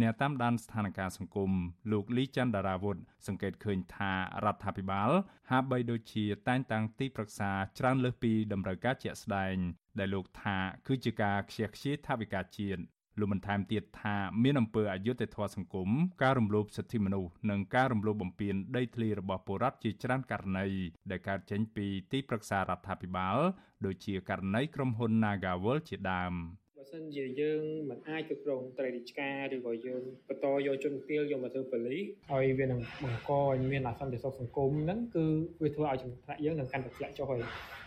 អ្នកតាមដានស្ថានភាពសង្គមលោកលីច័ន្ទដារាវុធសង្កេតឃើញថារដ្ឋាភិបាលហាក់បីដូចជាតែងតាំងទីប្រឹក្សាច្រើនលើសពីតម្រូវការជាក់ស្ដែងដែលលោកថាគឺជាការខ្ជះខ្ជាយថវិកាជាតិ លោកបន្ថែមទៀតថាមានអំពើអយុត្តិធម៌សង្គមការរំលោភសិទ្ធិមនុស្សនិងការរំលោភបំពានដីធ្លីរបស់ពលរដ្ឋជាច្រើនករណីដែលកើតចេញពីទីប្រឹក្សារដ្ឋាភិបាល ដូចជាករណីក្រុមហ៊ុន Nagawal ជាដើមបើ សិនជាយើងមិនអាចគ្រប់គ្រងត្រីរាជការឬក៏យើងបន្តយកជនទាលយកមកធ្វើប៉ូលីសហើយវានឹងបង្កឲ្យមានអសន្តិសុខសង្គមហ្នឹងគឺវាធ្វើឲ្យចំណាក់យើងនឹងកាន់តែធ្លាក់ចុះហើយ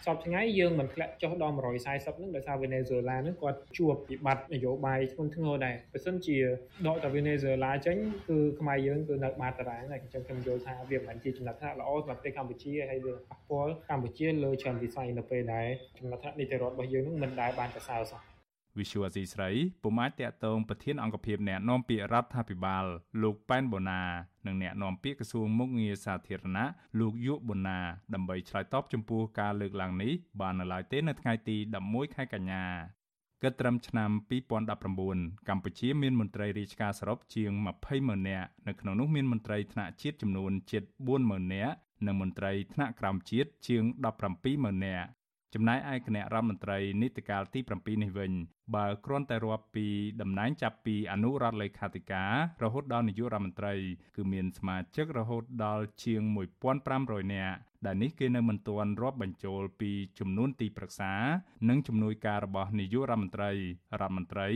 សពថ្ងៃយើងមិនធ្លាក់ចុះដល់140ហ្នឹងដោយសារវេណេស៊ុយឡាហ្នឹងគាត់ជួបវិបត្តិនយោបាយធ្ងន់ធ្ងរដែរបើសិនជាដកតែវេណេស៊ុយឡាចេញគឺខ្មែរយើងគឺនៅបាតតារាងហើយអញ្ចឹងខ្ញុំយល់ថាវាមិនមែនជាចំណាត់ថ្នាក់ល្អសម្រាប់ប្រទេសកម្ពុជាហើយវាប៉ះពាល់កម្ពុជាលើច្រើនវិស័យនៅពេលដែលចំណាត់ថ្នាក់នីតិរដ្ឋរបស់យើងនឹងមិនដែលបានប្រសើរសោះ វិសុវអាស៊ីស្រីពុំអាចតាក់ទងប្រធានអង្គភិបអ្នកណែនាំពាក្យរដ្ឋាភិបាលលោកប៉ែនបូណានិងអ្នកណែនាំពាក្យក្រសួងមុខងារសាធារណៈលោកយុប៊ុណាដើម្បីឆ្លើយតបចំពោះការលើកឡើងនេះបាននៅឡើយទេនៅថ្ងៃទី11ខែកញ្ញាគិតត្រឹមឆ្នាំ2019កម្ពុជាមានមន្ត្រីរាជការសរុបជាង20ម៉ឺននាក់នៅក្នុងនោះមានមន្ត្រីថ្នាក់ជាតិចំនួនជិត4ម៉ឺននាក់និងមន្ត្រីថ្នាក់ក្រោមជាតិជាង17ម៉ឺននាក់ ចំណែកឯគណៈរដ្ឋមន្ត្រីនីតិកាលទី7នេះវិញបើគ្រាន់តែរាប់ពីតំណែងចាប់ពីអនុរដ្ឋលេខាធិការរហូតដល់នាយករដ្ឋមន្ត្រីគឺមានសមាជិករហូតដល់ជាង1500នាក់ដែលនេះគេនៅមិនទាន់រាប់បញ្ចូលពីចំនួនទីប្រឹក្សានិងជំនួយការរបស់នាយករដ្ឋមន្ត្រីរដ្ឋមន្ត្រី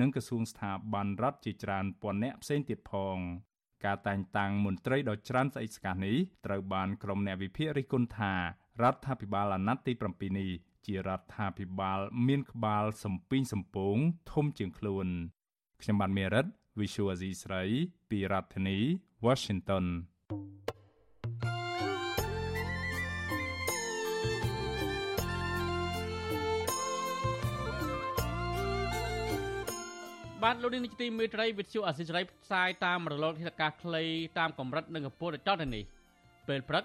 និងក្រសួងស្ថាប័នរដ្ឋជាច្រើនពាន់នាក់ផ្សេងទៀតផងការតែងតាំងមន្ត្រីដ៏ច្រើនស្អិចស្កះនេះត្រូវបានក្រុមអ្នកវិភាគរិះគន់ថា រដ្ឋាភិបាលអាណត្តិទី7នេះជារដ្ឋាភិបាលមានក្បាលសំពីងសំពងធំជាងខ្លួនខ្ញុំបានមេរិត Visual Asia ស្រីពីរដ្ឋធានី Washington បាទលោកនាយកទីមេត្រីវិទ្យុអសិរ័យផ្សាយតាមរលកធាតុអាកាសខ្លីតាមកម្រិតនិងកម្ពស់ដល់ចតនេះពេលព្រឹក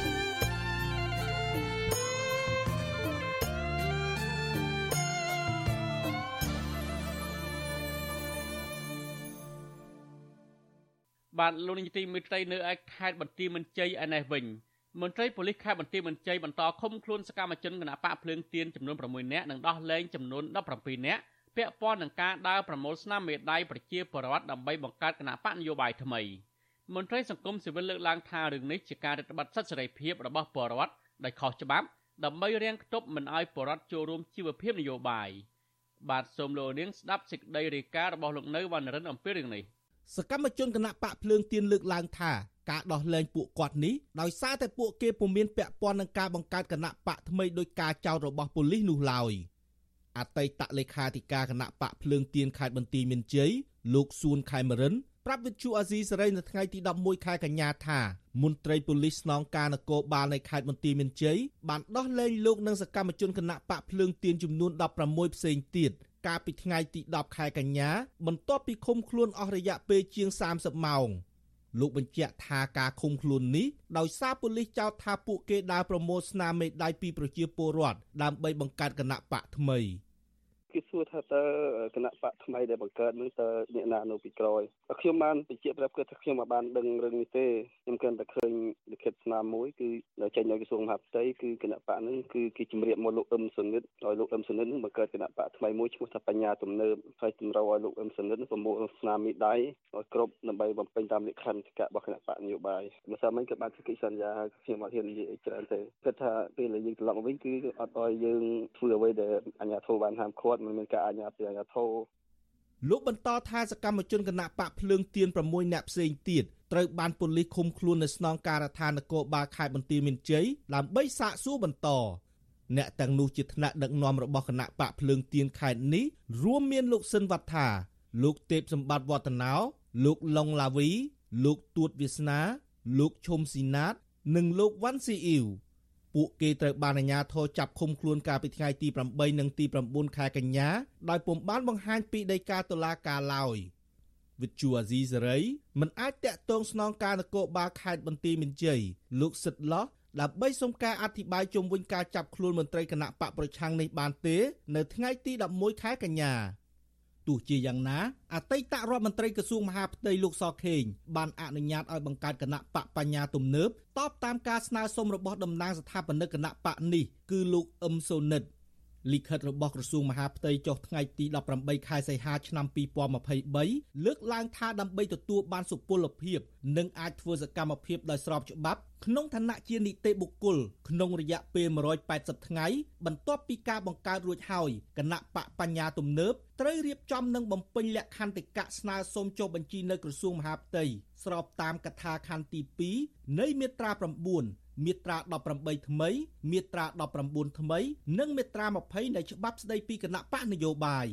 បាទលោកនាយកទីមេត្រីនៅឯខេត្តបន្ទាយមានជ័យឯនេះវិញមន្ត្រីប៉ូលីសខេត្តបន្ទាយមានជ័យបន្តឃុំខ្លួនសកម្មជនគណបកភ្លើងទៀនចំនួន6នាក់និងដោះលែងចំនួន17នាក់ពាក់ព័ន្ធនឹងការដើរប្រមូលស្នាមមេដៃប្រជាពលរដ្ឋដើម្បីបង្កើតគណបកនយោបាយថ្មីមន្ត្រីសង្គមស៊ីវិលលើកឡើងថារឿងនេះជាការរឹតបន្តឹងសិទ្ធិសេរីភាពរបស់ពលរដ្ឋដោយខុសច្បាប់ដើម្បីរាំងខ្ទប់មិនឲ្យពលរដ្ឋចូលរួមជីវភាពនយោបាយបាទសូមលោកនាងស្ដាប់សេចក្តីរាយការណ៍របស់លោកនៅវណ្ណរិនអំពីរឿងនេះ សកម្មជនគណៈបកភ្លើងទៀនលើកឡើងថាការដោះលែងពួកគាត់នេះដោយសារតែពួកគេពុំមានពាក់ព័ន្ធនឹងការបង្កើតគណៈបកថ្មីដោយការចោទរបស់ប៉ូលីសនោះឡើយអតីតលេខាធិការគណៈបកភ្លើងទៀនខេត្តបន្ទាយមានជ័យលោកសួនខេមរិន ប្រាប់វិទ្យុអាស៊ីសេរីនៅថ្ងៃទី11ខែកញ្ញាថាមន្ត្រីប៉ូលីសស្នងការនគរបាលនៃខេត្តបន្ទាយមានជ័យបានដោះលែងលោកនិងសកម្មជនគណៈបកភ្លើងទៀនចំនួន16ផ្សេងទៀតកាលពីថ្ងៃទី10ខែកញ្ញាបន្ទាប់ពីឃុំខ្លួនអស់រយៈពេលជាង30ម៉ោងលោកបញ្ជាក់ថាការឃុំខ្លួននេះដោយសារប៉ូលីសចោទថាពួកគេដើរប្រមូលស្នាមមេដៃពីប្រជាពលរដ្ឋដើម្បីបង្កើតគណៈបកថ្មី។ គេសួរថាតើគណៈបកថ្មីដែលបង្កើតនឹងតើអ្នកណានៅពីក្រោយខ្ញុំបានបញ្ជាក់ប្រាប់គាត់ថាខ្ញុំមិនបានដឹងរឿងនេះទេខ្ញុំគ្រាន់តែឃើញលិខិតស្នាមមួយគឺចេញនៅក្រសួងមហាផ្ទៃគឺគណៈបកនឹងគឺគេជំរាបមកលោកអឹមសុនិតឲ្យលោកអឹមសុនិតនឹងបង្កើតគណៈបកថ្មីមួយឈ្មោះថាបញ្ញាទំនើបហើយតម្រូវឲ្យលោកអឹមសុនិតប្រមូលស្នាមមីដៃឲ្យគ្រប់ដើម្បីបំពេញតាមលក្ខន្តិកៈរបស់គណៈបកនយោបាយមិនសមមិនក៏បានធ្វើកិច្ចសន្យាខ្ញុំអត់ហ៊ាននិយាយច្រើនទេគិតថាពេលដែលយើងត្រឡប់មកវិញគឺអត់ឲ្យយើងធ្វើអ្វីដែលអាជ្ញាធរបានហាមឃាត់មិនមានការអាជ្ញាពីអាជ្ញាធរលោកបន្តថាសកម្មជនគណៈបកភ្លើងទៀន6នាក់ផ្សេងទៀតត្រូវបានប៉ូលីសឃុំខ្លួននៅស្នងការដ្ឋាននគរបាលខេត្តបន្ទាយមានជ័យដើម្បីសាកសួរបន្តអ្នកទាំងនោះជាថ្នាក់ដឹកនាំរបស់គណៈបកភ្លើងទៀនខេត្តនេះរួមមានលោកស៊ិនវត្ថាលោកទេពសម្បត្តិវឌ្ឍនោលោកឡុងឡាវី លោកទួតវាសនា លោកឈុំស៊ីណាត និងលោកវ៉ាន់ស៊ីអ៊ីវ ពួកគេត្រូវបានអាជ្ញាធរចាប់ឃុំខ្លួនកាលពីថ្ងៃទី8និងទី9ខែកញ្ញាដោយពុំបានបង្ហាញពីដីកាតុលាការឡើយវិទ្យុអាស៊ីសេរីមិនអាចតាក់ទងស្នងការនគរបាលខេត្តបន្ទាយមានជ័យលោកសិតឡោះដើម្បីសុំការអធិប្បាយជុំវិញការចាប់ខ្លួនមន្ត្រីគណៈបកប្រឆាំងនេះបានទេ នៅថ្ងៃទី11ខែកញ្ញា ទោះជាយ៉ាងណាអតីតរដ្ឋមន្ត្រីក្រសួងមហាផ្ទៃលោកសខេងបានអនុញ្ញាតឲ្យបង្កើតគណៈបកបញ្ញាទំនើបតបតាមការស្នើសុំរបស់តំណាងស្ថាបនិកគណៈបកនេះគឺលោកអឹមសូនិតលិខិតរបស់ក្រសួងមហាផ្ទៃចុះថ្ងៃទី18ខែសីហាឆ្នាំ2023លើកឡើងថាដើម្បីទទួលបានសុពលភាពនិងអាចធ្វើសកម្មភាពដោយស្របច្បាប់ ក្នុងឋានៈជានីតិបុគ្គលក្នុងរយៈពេល180ថ្ងៃបន្ទាប់ពីការបង្កើតរួចហើយគណៈបកបញ្ញាទំនើបត្រូវរៀបចំនិងបំពេញលក្ខន្តិកៈស្នើសុំចុះបញ្ជីនៅក្រសួងមហាផ្ទៃស្របតាមកថាខណ្ឌទី2នៃមាត្រា9មាត្រា18ថ្មី មាត្រា19ថ្មី និងមាត្រា20នៃច្បាប់ស្តីពីគណៈបកនយោបាយ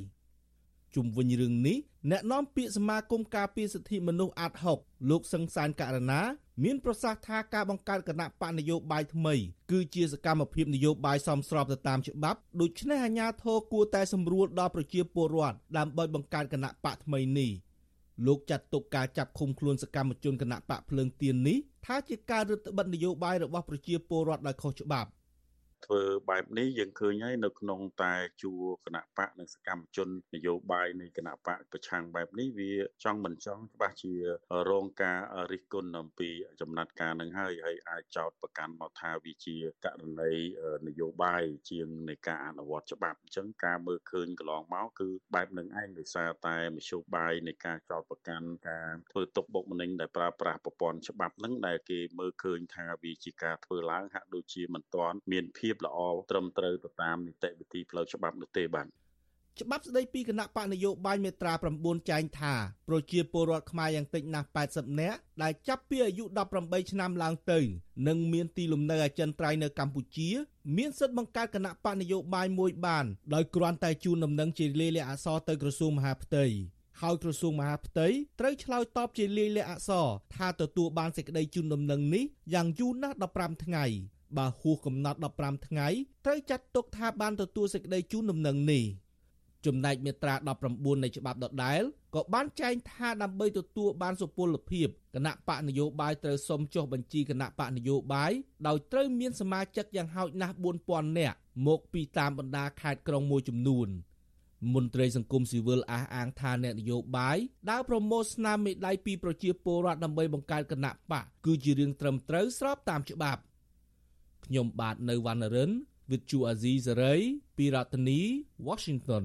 ជុំវិញរឿងនេះអ្នកនាំពាក្យសមាគមការពារសិទ្ធិមនុស្សអាត់ហុកលោកសង្សានករណាមានប្រសាសន៍ថាការបង្កើតគណៈបកនយោបាយថ្មីគឺជាសកម្មភាពនយោបាយសមស្របទៅតាមច្បាប់ដូច្នេះអាជ្ញាធរគួរតែសម្រួលដល់ប្រជាពលរដ្ឋដើម្បីបង្កើតគណៈបកថ្មីនេះលោកចាត់ទុកការចាប់ឃុំខ្លួនសកម្មជនគណៈបកភ្លើងទៀននេះថាជាការរឹតបន្តឹងនយោបាយរបស់ប្រជាពលរដ្ឋដោយខុសច្បាប់ ធ្វើបែបនេះយើងឃើញហើយនៅក្នុងតែជួរគណៈបកនិងសកម្មជននយោបាយនៃគណៈបកប្រឆាំងបែបនេះវាចង់មិនចង់ច្បាស់ជារងការរិះគន់អំពីចំណាត់ការនឹងហើយហើយអាចចោទប្រកាន់មកថាវាជាករណីនយោបាយជាងនៃការអនុវត្តច្បាប់អញ្ចឹងការមើលឃើញកន្លងមកគឺបែបនឹងឯងដោយសារតែមធ្យោបាយនៃការចោទប្រកាន់ការធ្វើទុកបុកម្នេញដែលប្រើប្រាស់ប្រព័ន្ធច្បាប់នឹងដែលគេមើលឃើញថាវាជាការធ្វើឡើងហាក់ដូចជាមិនទាន់មានភាពល្អត្រឹមត្រូវទៅតាមនីតិវិធីផ្លូវច្បាប់នោះទេបាទច្បាប់ស្តីពីគណៈបកនយោបាយមេត្រា9ចែងថាប្រជាពលរដ្ឋខ្មែរយ៉ាងតិចណាស់80នាក់ដែលចាប់ពីអាយុ18ឆ្នាំឡើងទៅនិងមានទីលំនៅអចិន្ត្រៃយ៍នៅកម្ពុជា មានសិទ្ធិបង្កើតគណៈបកនយោបាយមួយបានដោយគ្រាន់តែជូនដំណឹងជាលាយលក្ខណ៍អក្សរទៅក្រសួងមហាផ្ទៃហើយក្រសួងមហាផ្ទៃត្រូវឆ្លើយតបជាលាយលក្ខណ៍អក្សរថាទទួលបានសេចក្តីជូនដំណឹងនេះយ៉ាងយូរណាស់15ថ្ងៃ បើហួសកំណត់15ថ្ងៃត្រូវចាត់ទុកថាបានទទួលសេចក្តីជូនដំណឹងនេះចំណែកមាត្រា19នៃច្បាប់ដដែលក៏បានចែងថាដើម្បីទទួលបានសុពលភាពគណៈបកនយោបាយត្រូវសុំចុះបញ្ជីគណៈបកនយោបាយដោយត្រូវមានសមាជិកយ៉ាងហោចណាស់4000នាក់មកពីតាមបណ្ដាខេត្តក្រុងមួយចំនួនមន្ត្រីសង្គមស៊ីវិលអះអាងថាអ្នកនយោបាយដើរប្រមូលស្នាមមេដៃពីប្រជាពលរដ្ឋដើម្បីបង្កើតគណៈបកគឺជារឿងត្រឹមត្រូវស្របតាមច្បាប់ ខ្ញុំបាទនៅវណ្ណរិន With Chu Azizi Saray ពីរដ្ឋធានី Washington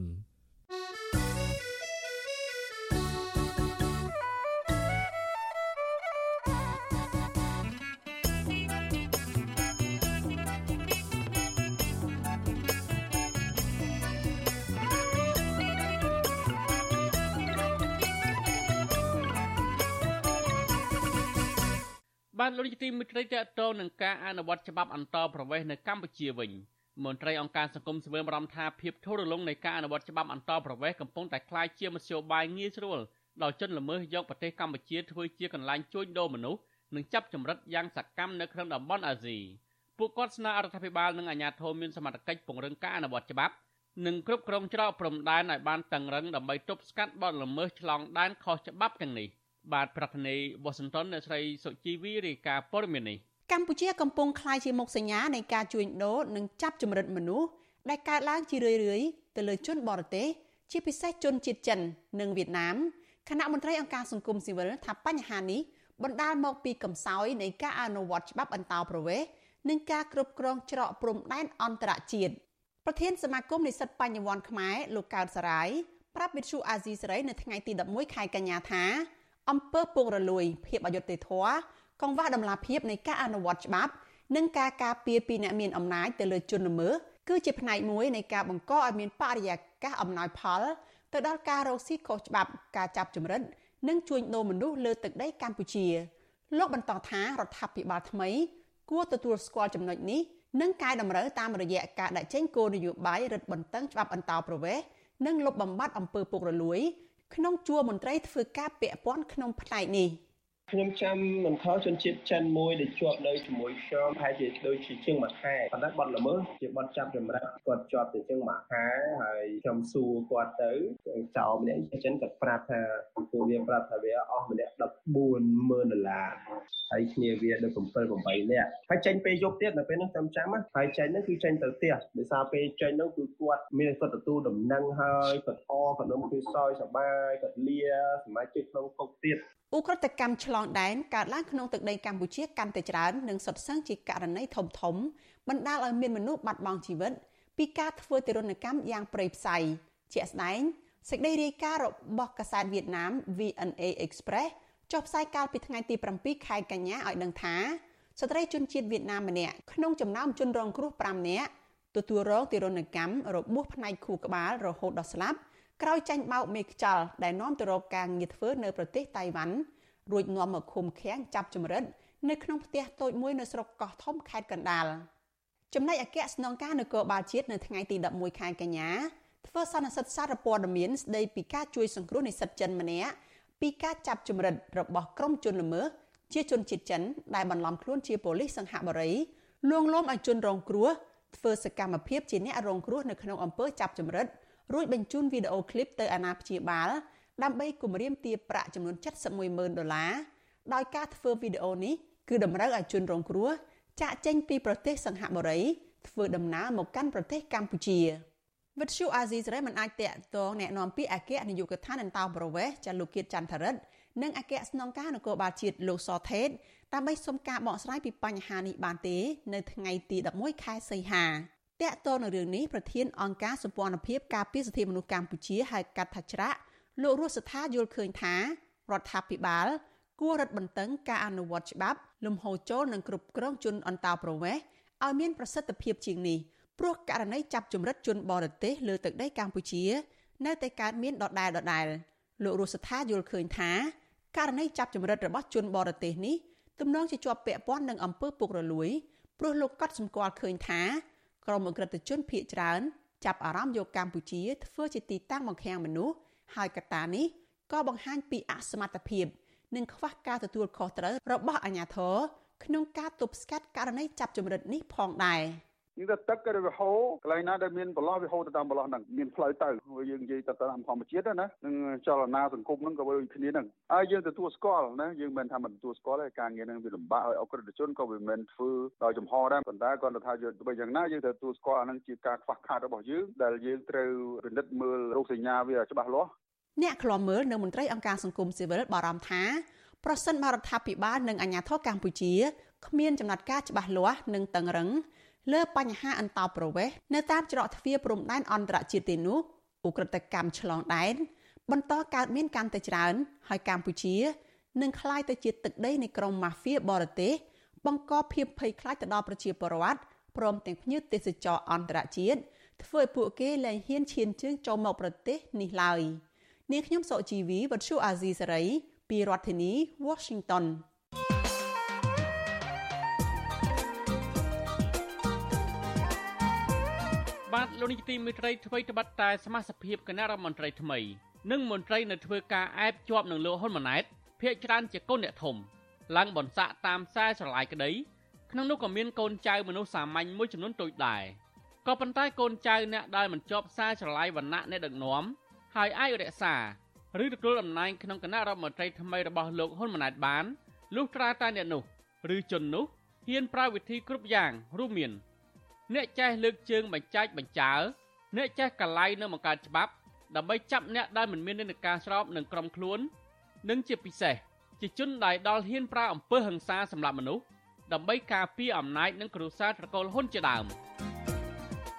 បានលោកនាយកទីមេត្រីតកតងនឹងការអនុវត្តច្បាប់អន្តរប្រវេសន៍នៅកម្ពុជាវិញមន្ត្រីអង្គការសង្គមស៊ីវិលបារម្ភថាភាពធូររលុងនៃការអនុវត្តច្បាប់អន្តរប្រវេសន៍កំពុងតែคล้ายជាមធ្យោបាយងាយស្រួលដល់ជនល្មើសយកប្រទេសកម្ពុជាធ្វើជាកន្លែងជួញដូរមនុស្សនិងចាប់ចម្រិតយ៉ាងសកម្មនៅក្នុងតំបន់អាស៊ីពួកគាត់ស្នើរដ្ឋាភិបាលនិងអាជ្ញាធរមានសមត្ថកិច្ចពង្រឹងការអនុវត្តច្បាប់និងគ្រប់គ្រងច្រកព្រំដែនឲ្យបានតឹងរឹងដើម្បីទប់ស្កាត់បទល្មើសឆ្លងដែនខុសច្បាប់ទាំងនេះ បាទប្រធានាធិបតីវ៉ាស៊ីនតោនអ្នកស្រីសុជីវីរាយការណ៍ព័ត៌មាននេះកម្ពុជាកំពុងក្លាយជាមុខសញ្ញានៃការជួញដូរនិងចាប់ចម្រិតមនុស្សដែលកើតឡើងជារឿយៗទៅលើជនបរទេសជាពិសេសជនជាតិចិន និងវៀតណាមគណៈមន្ត្រីអង្គការសង្គមស៊ីវិលថាបញ្ហានេះបណ្ដាលមកពីកំសោយនៃការអនុវត្តច្បាប់អន្តោប្រវេសន៍និងការគ្រប់គ្រងច្រកព្រំដែនអន្តរជាតិប្រធានសមាគមនិស្សិតបញ្ញវន្តខ្មែរលោកកើតសរាយប្រាប់វិទ្យុអាស៊ីសេរីនៅថ្ងៃទី11ខែកញ្ញាថា អំពើពុករលួយភាពអយុត្តិធម៌កង្វះដំណាភាពនៃការអនុវត្តច្បាប់និងការការពារពីអ្នកមានអំណាចទៅលើជនល្មើសគឺជាផ្នែកមួយនៃការបង្កឲ្យមានបរិយាកាសអំណោយផលទៅដល់ការរកស៊ីខុសច្បាប់ការចាប់ចម្រិតនិងជួញដូរមនុស្សលើទឹកដីកម្ពុជាលោកបន្តថារដ្ឋាភិបាលថ្មីគួរទទួលស្គាល់ចំណុចនេះនិងកែតម្រូវតាមរយៈការដាក់ចេញគោលនយោបាយរឹតបន្តឹងច្បាប់អន្តោប្រវេសន៍និងលុបបំបាត់អំពើពុករលួយ ក្នុងជួរមន្ត្រីធ្វើការពាក់ព័ន្ធក្នុងផ្នែកនេះ។ខ្ញុំចាំមិនខុសជនជាតិចិនមួយដែលជាប់នៅជាមួយខ្ញុំប្រហែលជាដូចជាជាងមួយខែប៉ុន្តែបាត់ល្មើសជាបាត់ចាប់ចម្រិតគាត់ជាប់ទៅជាងមួយខែហើយខ្ញុំសួរគាត់ទៅចៅម្នាក់ចិនគាត់ប្រាប់ថា ពួកវាប្រាប់ថាវាអស់ម្នាក់140,000ដុល្លារហើយគ្នាវាដូច7 8នាក់ហើយចេញពេលយប់ទៀតនៅពេលហ្នឹងខ្ញុំចាំហើយចេញហ្នឹងគឺចេញទៅផ្ទះដោយសារពេលចេញហ្នឹងគឺគាត់មានគាត់ទទួលដំណឹងហើយគាត់អគាត់នឹងគឺសោយសបាយគាត់លាសមាជិកក្នុងគុកទៀតឧក្រិដ្ឋកម្មឆ្លងដែនកើតឡើងក្នុងទឹកដីកម្ពុជាកាន់តែច្រើននិងសុទ្ធសឹងជាករណីធំធំបណ្ដាលឲ្យមានមនុស្សបាត់បង់ជីវិតពីការធ្វើទរណកម្មយ៉ាងព្រៃផ្សៃជាក់ស្ដែង សេចក្តីរាយការណ៍របស់កាសែតវៀតណាម VNA Express ចុះផ្សាយកាលពីថ្ងៃទី7ខែកញ្ញាឲ្យដឹងថាស្ត្រីជនជាតិវៀតណាមម្នាក់ក្នុងចំណោមជនរងគ្រោះ5នាក់ទទួលរងទរណកម្មរបួសផ្នែកខួរក្បាលរហូតដល់ស្លាប់ក្រោយចាញ់បោកមេខ្យល់ដែលនាំទៅរកការងារធ្វើនៅប្រទេសតៃវ៉ាន់រួចនាំមកឃុំឃាំងចាប់ចម្រិតនៅក្នុងផ្ទះតូចមួយនៅស្រុកកោះធំខេត្តកណ្ដាលចំណែកអគ្គស្នងការនគរបាលជាតិនៅថ្ងៃទី11ខែកញ្ញា ធ្វើសន្និសីទសារព័ត៌មានស្ដីពីការជួយសង្គ្រោះនិស្សិតចិនម្នាក់ពីការចាប់ចម្រិតរបស់ក្រុមជនល្មើសជាជនជាតិចិនដែលបន្លំខ្លួនជាប៉ូលីសសង្ហបុរីលួងលោមឲ្យជនរងគ្រោះធ្វើសកម្មភាពជាអ្នករងគ្រោះនៅក្នុងអំពើចាប់ចម្រិតរួចបញ្ជូនវីដេអូឃ្លីបទៅអាណាព្យាបាលដើម្បីគម្រាមទារប្រាក់ចំនួន710,000ដុល្លារដោយការធ្វើវីដេអូនេះគឺតម្រូវឲ្យជនរងគ្រោះចាក់ចេញពីប្រទេសសង្ហបុរីធ្វើដំណើរមកកាន់ប្រទេសកម្ពុជា វិទ្យុអាស៊ីសេរីមិនអាចតាក់ទងแนะនាំពាក្យអគ្គនាយកដ្ឋានអន្តោប្រវេសន៍ចាលោកគៀតចន្ទរិទ្ធនិងអគ្គស្នងការនគរបាលជាតិលោកសថេតដើម្បីសុំការបកស្រាយពីបញ្ហានេះបានទេ នៅថ្ងៃទី11ខែសីហាតាក់ទងនឹងរឿងនេះប្រធានអង្គការសម្ព័ន្ធភាពការពារសិទ្ធិមនុស្សកម្ពុជាហៅកាត់ថាច្រាក់លោករស់សថាយល់ឃើញថារដ្ឋាភិបាលគួររឹតបន្តឹងការអនុវត្តច្បាប់លំហូរចូលនិងគ្រប់គ្រងជនអន្តោប្រវេសន៍ឲ្យមានប្រសិទ្ធភាពជាងនេះ ព្រោះករណីចាប់ចម្រិតជនបរទេសលើទឹកដីកម្ពុជា នៅតែកើតមានដដែលដដែលលោករស់សថាយល់ឃើញថាករណីចាប់ចម្រិតរបស់ជនបរទេសនេះទំនងជាជាប់ពាក់ព័ន្ធនឹងអំពើពុករលួយព្រោះលោកកត់សម្គាល់ឃើញថាក្រុមអក្រិតជនភៀកច្រើនចាប់អារម្មណ៍យកកម្ពុជាធ្វើជាទីតាំងបង្ខាំងមនុស្សហើយកត្តានេះក៏បង្ហាញពីអសមត្ថភាព និងខ្វះការទទួលខុសត្រូវរបស់អាជ្ញាធរក្នុងការទប់ស្កាត់ករណីចាប់ចម្រិតនេះផងដែរ យើងទៅទឹកក៏វាហូរកន្លែងណាដែលមានបន្លោះវាហូរទៅតាមបន្លោះហ្នឹងមានផ្លូវទៅយើងនិយាយទៅតាមធម្មជាតិណានឹងចលនាសង្គមហ្នឹងក៏ដូចគ្នាហ្នឹងហើយយើងទទួលស្គាល់ណាយើងមិនថាមិនទទួលស្គាល់ទេការងារហ្នឹងវាលំបាកឲ្យអក្រិតជនក៏វាមិនធ្វើដោយចំហដែរប៉ុន្តែគាត់ថាយើងទៅយ៉ាងណាយើងត្រូវទទួលស្គាល់អាហ្នឹងជាការខ្វះខាតរបស់យើងដែលយើងត្រូវពិនិត្យមើលរោគសញ្ញាវាច្បាស់លាស់អ្នកខ្លាំមើលនៅមន្ត្រីអង្គការសង្គមស៊ីវិលបារម្ភថាប្រសិនបរដ្ឋាភិបាលនិងអាជ្ញាធរកម្ពុជាគ្មានចំណាត់ការច្បាស់លាស់និងតឹងរឹង លើបញ្ហាអន្តោប្រវេសន៍នៅតាមច្រកទ្វារព្រំដែនអន្តរជាតិទេនោះឧក្រិដ្ឋកម្មឆ្លងដែនបន្តកើតមានកាន់តែច្រើន ហើយកម្ពុជានឹងក្លាយទៅជាទឹកដីនៃក្រុមម៉ាហ្វៀបរទេសបង្កភាពភ័យខ្លាចទៅដល់ប្រជាពលរដ្ឋព្រមទាំងភ្ញៀវទេសចរអន្តរជាតិធ្វើឲ្យពួកគេលែងហ៊ានឈានជើងចូលមកប្រទេសនេះឡើយ។នាងខ្ញុំសុជីវីវັດឈូអាស៊ីសេរីពីរដ្ឋធានី Washington បាទលោកនាយកទីមេត្រីអ្វីត្បិតតែសមាជិកគណៈរដ្ឋមន្ត្រីថ្មីនិងមន្ត្រីនៅធ្វើការអែបជាប់នឹងលោកហ៊ុនម៉ាណែតភ ieck ច្រើនជាកូនអ្នកធំឡើងបន្សាក់តាមខ្សែស្រឡាយក្តីក្នុងនោះក៏មានកូនចៅមនុស្សសាមញ្ញមួយចំនួនតូចដែរក៏ប៉ុន្តែកូនចៅអ្នកដែលមិនជាប់ខ្សែស្រឡាយវណ្ណៈអ្នកដឹកនាំហើយអាចរក្សាឬទទួលតំណែងក្នុងគណៈរដ្ឋមន្ត្រីថ្មីរបស់លោកហ៊ុនម៉ាណែតបានលុះត្រាតែអ្នកនោះ ឬជននោះហ៊ានប្រើវិធីគ្រប់យ៉ាងរួមមាន អ្នកចេះលើកជើងបញ្ចាច់បញ្ចើអ្នកចេះកលៃនៅបង្កើតច្បាប់ដើម្បីចាប់អ្នកដែលមិនមាននិន្នាការស្របនឹងក្រុមខ្លួន និងជាពិសេសជាជនដែលដល់ហ៊ានប្រើអំពើហិង្សាសម្រាប់មនុស្សដើម្បីការពារអំណាចនិងគ្រួសារត្រកូលហ៊ុនជាដើម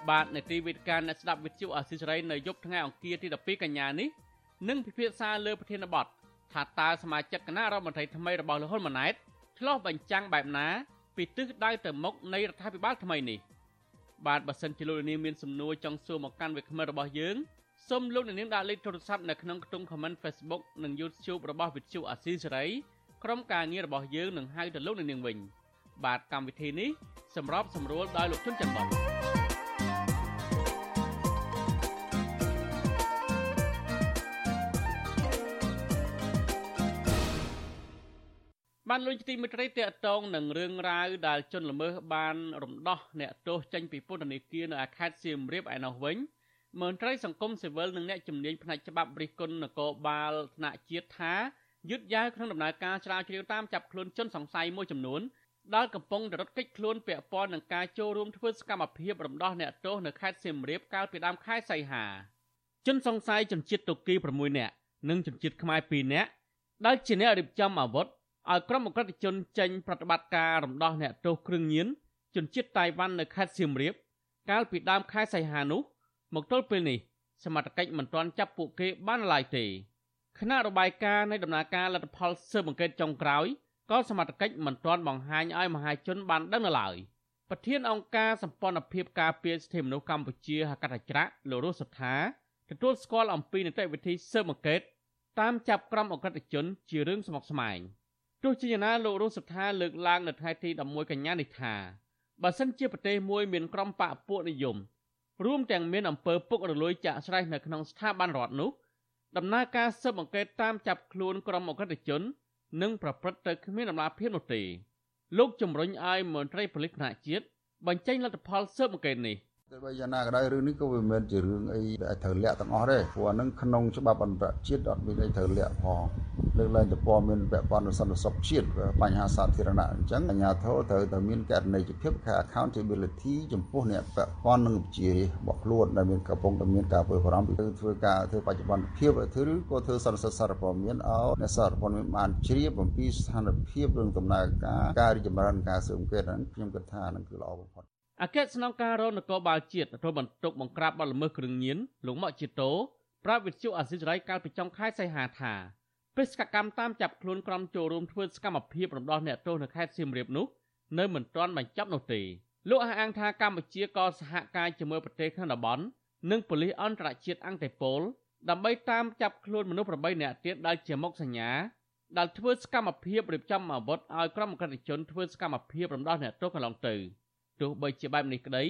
បាទនេតិវិទ្យាអ្នកស្ដាប់វិទ្យុអសិរ័យនៅយប់ថ្ងៃអង្គារទី12កញ្ញានេះនឹងពិភាក្សាលើប្រធានបទថាតើសមាជិកគណៈរដ្ឋមន្ត្រីថ្មីរបស់លោកហ៊ុនម៉ាណែតឆ្លោះបញ្ចាំងបែបណា ពីទិសដៅទៅមុខនៃរដ្ឋាភិបាលថ្មីនេះ បាទបើសិនជាលោកនាងមានសំណួរចង់សួរមកកាន់វិក្កាមរបស់យើងសូមលោកនាងដាក់លេខទូរស័ព្ទនៅក្នុងខ្ទង់ comment Facebook និង YouTube របស់វិទ្យុអាស៊ីសេរីក្រុមការងាររបស់យើងនឹងហៅទៅលោកនាងវិញ បាទកម្មវិធីនេះសម្របសម្រួលដោយលោកជុនច័ន្ទបត បានលុយទីមិត្តរីតកតងនឹងរឿងរ៉ាវដែលជនល្មើសបានរំដោះអ្នកទោសចេញពីពន្ធនាគារនៅខេត្តសៀមរាបឯណោះវិញមន្ត្រីសង្គមស៊ីវិលនិងអ្នកជំនាញផ្នែកច្បាប់រិះគន់នគរបាលថ្នាក់ជាតិថាយឺតយ៉ាវក្នុងដំណើរការស្រាវជ្រាវតាមចាប់ខ្លួនជនសង្ស័យមួយចំនួនដែលកំពុងរត់គេចខ្លួនពាក់ព័ន្ធនឹងការចូលរួមធ្វើសកម្មភាពរំដោះអ្នកទោសនៅខេត្តសៀមរាបកាលពីដើមខែសីហាជនសង្ស័យជនជាតិទូគី6នាក់និងជនជាតិខ្មែរ2នាក់ដែលជាអ្នករៀបចំអាវុធ ឲ្យក្រុមអក្រិតជនចេញប្រតិបត្តិការរំដោះអ្នកទោសគ្រឿងញៀនជនជាតិតៃវ៉ាន់នៅខេត្តសៀមរាប កាលពីដើមខែសីហានោះមកទល់ពេលនេះសមត្ថកិច្ចមិនទាន់ចាប់ពួកគេបានឡើយទេគណៈរបាយការណ៍នៃដំណើរការលទ្ធផលស៊ើបអង្កេតចុងក្រោយក៏សមត្ថកិច្ចមិនទាន់បង្ហាញឲ្យមហាជនបានដឹងនៅឡើយប្រធានអង្គការសម្ព័ន្ធភាពការពារសិទ្ធិមនុស្សកម្ពុជាហកតច្រៈលោករស់សុថាទទួលស្គាល់អំពីនីតិវិធីស៊ើបអង្កេតតាមចាប់ក្រុមអក្រិតជនជារឿងស្មុគស្មាញ ទោះជាយ៉ាងណាលោករស់សុថាលើកឡើងនៅថ្ងៃទី11កញ្ញានេះថាបើសិនជាប្រទេសមួយមានក្រុមបកពួកនិយមរួមទាំងមានអំពើពុករលួយចាក់ស្រេះនៅក្នុងស្ថាប័នរដ្ឋនោះដំណើរការស៊ើបអង្កេតតាមចាប់ខ្លួនក្រុមអក្រិតជននឹងប្រព្រឹត្តទៅគ្មានដំណាភាពនោះទេលោកជំរុញឲ្យមន្ត្រីប៉ូលីសថ្នាក់ជាតិបញ្ចេញលទ្ធផលស៊ើបអង្កេតនេះ។ តែបើយ៉ាងណាក៏ដោយរឿងនេះក៏វាមិនមែនជារឿងអីដែលត្រូវលាក់ទាំងអស់ទេព្រោះអានឹងក្នុងច្បាប់អន្តរជាតិអត់មានអីត្រូវលាក់ផងលើកឡើងទៅព័ត៌មានពាក់ព័ន្ធនឹងសន្តិសុខជាតិបញ្ហាសាធារណៈអញ្ចឹងអាជ្ញាធរត្រូវតែមានករណីជាភាពខា accountability ចំពោះអ្នកពាក់ព័ន្ធនឹងវិជារបស់ខ្លួនដែលមានកំពុងតែមានការធ្វើបារម្ភពីធ្វើការធ្វើបច្ចុប្បន្នភាពឬក៏ធ្វើសន្និសីទសារព័ត៌មានឲ្យអ្នកសារព័ត៌មានបានជ្រាបអំពីស្ថានភាពរឿងដំណើរការការរីកចម្រើនការស៊ើបអង្កេតហ្នឹងខ្ញុំគិតថានឹងគឺល្អបំផុត អគ្គស្នងការរងនគរបាលជាតិទទួលបន្ទុកបង្ក្រាបបទល្មើសគ្រឿងញៀនលោកម៉ាក់ជីតូប្រាប់វិទ្យុអាស៊ីសេរីកាលពីចុងខែសីហាថាបេសកកម្មតាមចាប់ខ្លួនក្រុមចូលរួមធ្វើសកម្មភាពរំដោះអ្នកទោសនៅខេត្តសៀមរាបនោះនៅមិនទាន់បញ្ចប់នោះទេលោកអះអាងថាកម្ពុជាក៏សហការជាមួយប្រទេសក្នុងតំបន់និងប៉ូលីសអន្តរជាតិអង្គតេប៉ូលដើម្បីតាមចាប់ខ្លួនមនុស្ស8នាក់ទៀតដែលជាមុខសញ្ញាដែលធ្វើសកម្មភាពរៀបចំអាវុធឲ្យក្រុមអក្រិតជនធ្វើសកម្មភាពរំដោះអ្នកទោសកន្លងទៅ។ ទោះបីជាបែបនេះក្តី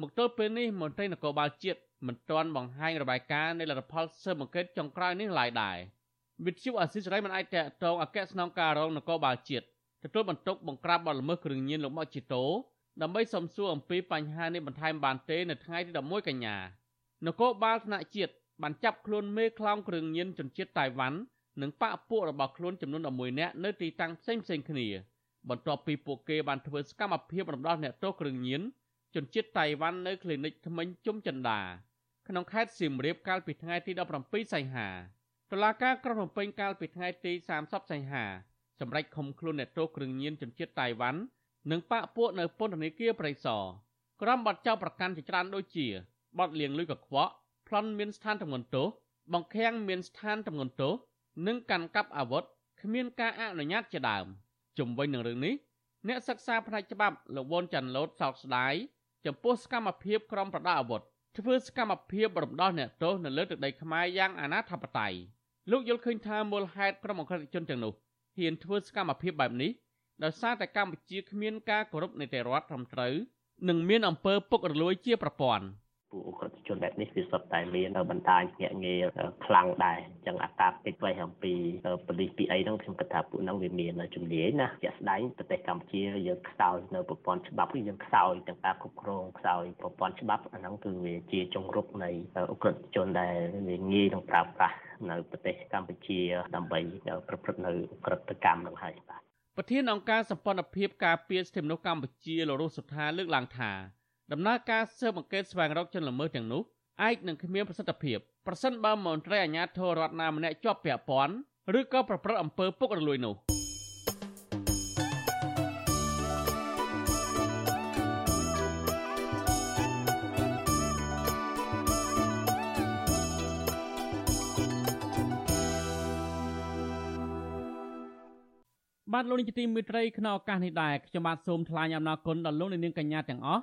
មកទល់ពេលនេះមន្ត្រីនគរបាលជាតិមិនទាន់បង្ហាញរបាយការណ៍នៃលទ្ធផលស៊ើបអង្កេតចុងក្រោយនេះឡើយដែរវិទ្យុអាស៊ីសេរីមិនអាចតតងអគ្គស្នងការរងនគរបាលជាតិទទួលបន្ទុកបង្ក្រាបបទល្មើសគ្រឿងញៀនលោកមកជីតូដើម្បីសំសួរអំពីបញ្ហានេះបន្ថែមបានទេនៅថ្ងៃទី11កញ្ញានគរបាលថ្នាក់ជាតិបានចាប់ខ្លួនមេខ្លោងគ្រឿងញៀនជនជាតិតៃវ៉ាន់និងបកពួករបស់ខ្លួនចំនួន11នាក់នៅទីតាំងផ្សេងៗគ្នា បន្ទាប់ពីពួកគេបានធ្វើសកម្មភាពរំដោះអ្នកទោសគ្រឿងញៀនជនជាតិតៃវ៉ាន់នៅគ្លីនិកថ្មិញជុំចិន្តាក្នុងខេត្តសៀមរាបកាលពីថ្ងៃទី17សីហាតុលាការក្រុងភ្នំពេញកាលពីថ្ងៃទី30សីហាសម្រេចឃុំខ្លួនអ្នកទោសគ្រឿងញៀនជនជាតិតៃវ៉ាន់និងបាក់ពួកនៅពន្ធនាគារព្រៃសរក្រុមបាត់ចោលប្រកាន់ជាច្រើនដូចជាបាត់លៀងលុយកខ្វក់ប្លន់មានស្ថានទម្ងន់ទោសបង្ខាំងមានស្ថានទម្ងន់ទោសនិងកាន់កាប់អាវុធគ្មានការអនុញ្ញាតជាដើម។ ជំវិញនឹងរឿងនេះអ្នកសិក្សាផ្នែកច្បាប់លោកវ៉ុនចាន់ឡូតសោកស្ដាយចំពោះសកម្មភាពក្រុមប្រដាប់អាវុធធ្វើសកម្មភាពរំដោះអ្នកទោសនៅលើទឹកដីខ្មែរយ៉ាងអនាធបត័យលោកយល់ឃើញថាមូលហេតុក្រុមអក្រិតជនទាំងនោះហ៊ានធ្វើសកម្មភាពបែបនេះដោយសារតែកម្ពុជាគ្មានការគោរពនីតិរដ្ឋត្រឹមត្រូវនិងមានអំពើពុករលួយជាប្រព័ន្ធ ពួកអ ுக ្រិតជនបែបនេះវាសុទ្ធតែមានបណ្ដាញភ្នាក់ងារខ្លាំងដែរអញ្ចឹងអាការពេចໄວអំពីប៉ូលីសពីអីហ្នឹងខ្ញុំគិតថាពួកហ្នឹងវាមានជំនាញណាជាក់ស្ដែងប្រទេសកម្ពុជាយើងខ្សោយនៅប្រព័ន្ធច្បាប់យើងខ្សោយទាំងការគ្រប់គ្រងខ្សោយប្រព័ន្ធច្បាប់អាហ្នឹងគឺវាជាចុងរុកនៃអ ுக ្រិតជនដែលវាងាយនឹងប្រើប្រាស់នៅប្រទេសកម្ពុជាដើម្បីប្រព្រឹត្តនៅក្រិតកម្មនឹងហើយបាទប្រធានអង្គការសម្ព័ន្ធភាពការពារសិទ្ធិមនុស្សកម្ពុជាលោករស់សុថាលើកឡើងថា ដំណើរការស៊ើបអង្កេតស្វែងរកជនល្មើសទាំងនោះអាចនឹងគ្មានប្រសិទ្ធភាពប្រសិនបើមន្ត្រីអាជ្ញាធររដ្ឋណាម្នាក់ជាប់ពាក់ព័ន្ធឬក៏ប្រព្រឹត្តអំពើពុករលួយនោះបាទលោកនាយកទីមេត្រីក្នុងឱកាសនេះដែរខ្ញុំបាទសូមថ្លែងអំណរគុណដល់លោកនាងកញ្ញាទាំងអស់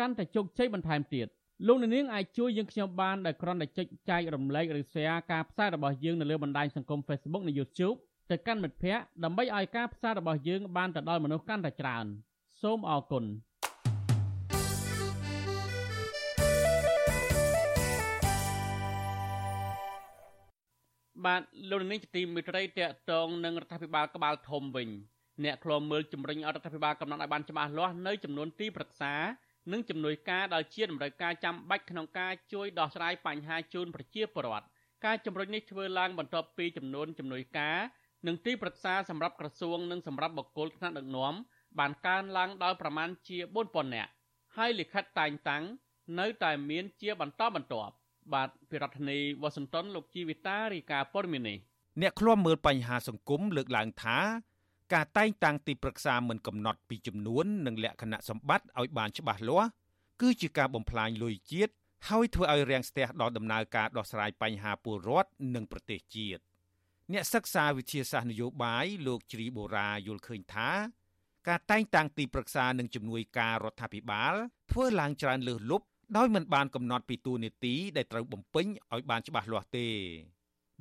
កាន់តែជោគជ័យបន្ថែមទៀតលោកនាងអាចជួយយើងខ្ញុំបានដោយគ្រាន់តែចុចចែករំលែកឬ share ការផ្សាយរបស់យើងនៅលើបណ្ដាញសង្គម Facebook និង YouTube ទៅកាន់មិត្តភ័ក្តិដើម្បីឲ្យការផ្សាយរបស់យើងបានទៅដល់មនុស្សកាន់តែច្រើនសូមអរគុណបាទលោកនាងជាទីមេត្រីតកតងនឹងរដ្ឋាភិបាលក្បាលធំវិញអ្នកខ្លមមើលជំរុញឲ្យរដ្ឋាភិបាលកំណត់ឲ្យបានច្បាស់លាស់នៅចំនួនទីប្រឹក្សា និងជំនួយការដល់ជាតម្រូវការចាំបាច់ក្នុងការជួយដោះស្រាយបញ្ហាជូនប្រជាពលរដ្ឋការជំរុញនេះធ្វើឡើងបន្ទាប់ពីចំនួនជំនួយការនិងទីប្រឹក្សាសម្រាប់ក្រសួងនិងសម្រាប់បុគ្គលថ្នាក់ដឹកនាំបានកើនឡើងដល់ប្រមាណជា4000នាក់ហើយលិខិតតែងតាំងនៅតែមានជាបន្តបន្ទាប់បាទពីរដ្ឋធានីវ៉ាស៊ីនតោនលោកជីវិតារីកាព័រមីនីអ្នកឃ្លាំមើលបញ្ហាសង្គមលើកឡើងថា ការតែងតាំងទីប្រឹក្សាមិនកំណត់ពីចំនួននិងលក្ខណៈសម្បត្តិឲ្យបានច្បាស់លាស់គឺជាការបំផ្លាញលុយជាតិហើយធ្វើឲ្យរាំងស្ទះដល់ដំណើរការដោះស្រាយបញ្ហាពលរដ្ឋនិងប្រទេសជាតិអ្នកសិក្សាវិទ្យាសាស្ត្រនយោបាយលោកជ្រីបូរ៉ាយល់ឃើញថាការតែងតាំងទីប្រឹក្សានិងជំនួយការរដ្ឋាភិបាលធ្វើឡើងច្រើនលើសលប់ដោយមិនបានកំណត់ពីទួលនីតិដែលត្រូវបំពេញឲ្យបានច្បាស់លាស់ទេ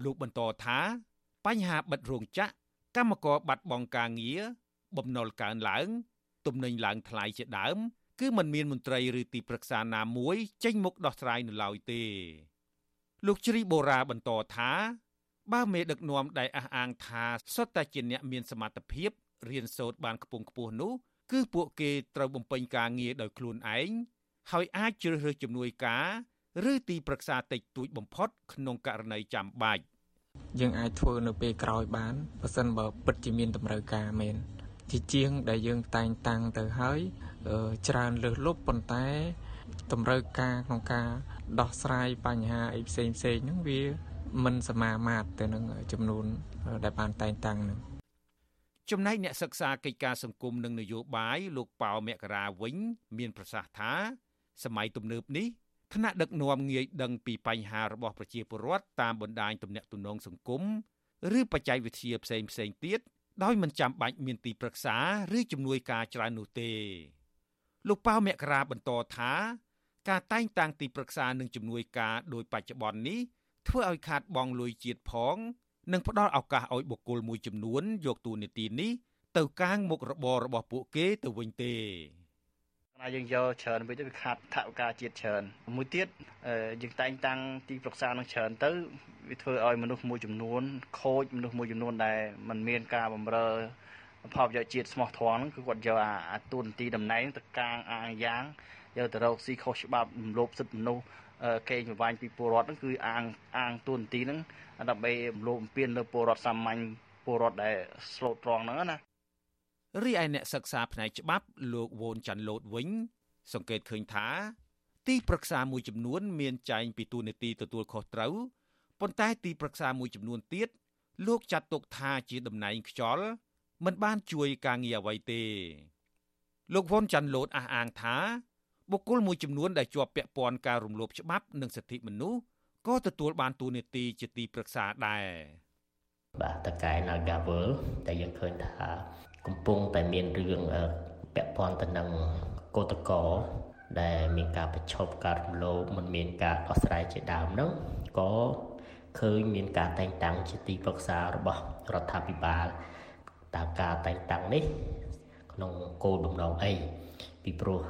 លោកបន្តថាបញ្ហាបិទរោងចក្រ កម្មករបាត់បង់ការងារបំណុលកើនឡើង ទំនិញឡើងថ្លៃជាដើម គឺมันមានមន្ត្រីឬទីប្រឹក្សាណាមួយចេញមុខដោះស្រាយនៅឡើយទេ លោកជ្រីបូរ៉ាបន្តថាបើមេដឹកនាំដែលអះអាងថាសុទ្ធតែជាអ្នកមានសមត្ថភាពរៀនសូត្របានខ្ពង់ខ្ពស់នោះគឺពួកគេត្រូវបំពេញការងារដោយខ្លួនឯងហើយអាចជ្រើសរើសជំនួយការ ឬទីប្រឹក្សាតិចតួចបំផុតក្នុងករណីចាំបាច់ យើងអាចធ្វើនៅពេលក្រោយបានបើសិនបើពិតជាមានតម្រូវការមែនជាជាងដែលយើងតែងតាំងទៅហើយច្រើនលើសលប់ប៉ុន្តែតម្រូវការក្នុងការដោះស្រាយបញ្ហាអីផ្សេងផ្សេងហ្នឹងវាមិនសមាមាត្រទៅនឹងចំនួនដែលបានតែងតាំងហ្នឹងចំណែកអ្នកសិក្សាកិច្ចការសង្គមនិងនយោបាយលោកប៉ៅមករាវិញ មាន ប្រសាសន៍ថាសម័យទំនើបនេះ ថ្នាក់ដឹកនាំងាយដឹងពីបញ្ហារបស់ប្រជាពលរដ្ឋតាមបណ្ដាញទំនាក់ទំនងសង្គមឬបច្ចេកវិទ្យាផ្សេងផ្សេងទៀតដោយមិនចាំបាច់មានទីប្រឹក្សាឬជំនួយការច្រើននោះទេលោកប៉ៅមករាបន្តថាការតែងតាំងទីប្រឹក្សានិងជំនួយការដោយបច្ចុប្បន្ននេះធ្វើឲ្យខាតបង់លុយជាតិផង និងផ្ដល់ឱកាសឲ្យបុគ្គលមួយចំនួនយកតួនាទីនេះទៅកាងមុខរបររបស់ពួកគេទៅវិញទេ ណាយើងយកច្រើនវិញទៅវាខាត់ថវិកាជាតិច្រើនមួយទៀតយើងតែងតាំងទីប្រឹក្សានឹងច្រើនទៅវាធ្វើឲ្យមនុស្សមួយចំនួន ខូចមនុស្សមួយចំនួនដែលมันមានការបំរើផលប្រយោជន៍ជាតិស្មោះត្រង់គឺគាត់យកអាទូនទីតំណែងទៅកាងអាងយ៉ាងយកទៅរកស៊ីខុសច្បាប់រំលោភសិទ្ធិមនុស្សកេងប្រវ័ញ្ចពីពលរដ្ឋហ្នឹងគឺអាងអាងទូនទីហ្នឹងដើម្បីរំលោភបំពានលើពលរដ្ឋសាមញ្ញពលរដ្ឋដែលស្លូតត្រង់ហ្នឹងណា រីឯអ្នកសិក្សាផ្នែកច្បាប់លោកវ៉ូនចាន់ឡូតវិញ សង្កេតឃើញថា ទីប្រឹក្សាមួយចំនួន មានចែងពីទូនាទីទទួលខុសត្រូវប៉ុន្តែទីប្រឹក្សាមួយចំនួនទៀតលោកចាត់ទុកថាជាតំណែងខ្យល់មិនបានជួយការងារអ្វីទេ លោកវ៉ុនចាន់ឡូតអះអាងថាបបុគ្គលមួយចំនួនដែលជាប់ពាក់ព័ន្ធការរំលោភច្បាប់និងសិទ្ធិមនុស្សក៏ទទួលបានទូនាទីជាទីប្រឹក្សាដែរបាទតកែ Nagavel តែយើងឃើញថា កំពុងតែមានរឿងពាក់ព័ន្ធទៅនឹងកោតកោដែលមានការប្រឈប់ការរំលោភមិនមានការដោះស្រាយជាដើមហ្នឹងក៏ឃើញមានការតែងតាំងជាទីប្រឹក្សារបស់រដ្ឋាភិបាលតើការតែងតាំងនេះក្នុងគោលបំណងអីពីព្រោះ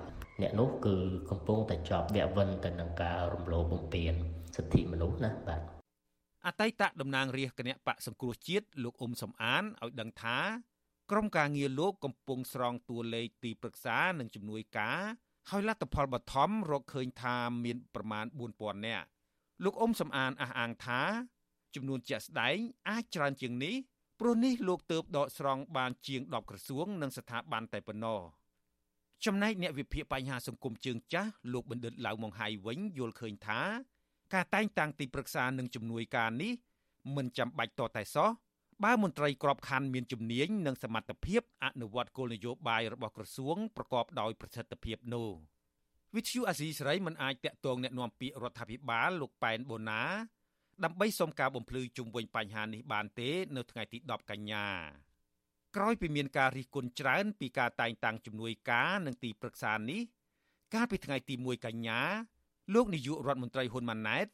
អ្នកនោះគឺកំពុងតែជាប់វាក់វិនទៅនឹងការរំលោភបំពានសិទ្ធិមនុស្សណាបាទអតីតតំណាងរាជគណៈបកសង្គ្រោះជាតិលោកអ៊ុំសំអានឲ្យដឹងថា ក្រុមការងារលោកកំពុងស្រង់តួលេខទីប្រឹក្សានិងជំនួយការហើយលទ្ធផលបឋមរកឃើញថាមានប្រមាណ4000នាក់លោកអ៊ុំសំអានអះអាងថា ចំនួនជាក់ស្ដែងអាចច្រើនជាងនេះព្រោះនេះលោកទៅបដកស្រង់បានជាង10ក្រសួងនិងស្ថាប័នតែប៉ុណ្ណោះចំណែកអ្នកវិភាគបញ្ហាសង្គមជើងចាស់លោកបណ្ឌិតឡៅម៉ុងហៃវិញយល់ឃើញថា ការតែងតាំងទីប្រឹក្សានិងជំនួយការនេះមិនចាំបាច់តតែសោះ បើមន្ត្រីក្របខ័ណ្ឌមានជំនាញនិងសមត្ថភាពអនុវត្តគោលនយោបាយរបស់ក្រសួងប្រកបដោយប្រសិទ្ធភាពនោះវិទ្យុអាស៊ីសេរីមិនអាចតាក់ទងแนะនាំពាក្យរដ្ឋាភិបាលលោកប៉ែនបូណាដើម្បីសុំការបំភ្លឺជុំវិញបញ្ហានេះបានទេ នៅថ្ងៃទី10កញ្ញាក្រោយពីមានការរិះគន់ច្រើនពីការតែងតាំងជំនួយការនិងទីប្រឹក្សានេះកាលពីថ្ងៃទី1កញ្ញាលោកនាយករដ្ឋមន្ត្រីហ៊ុនម៉ាណែត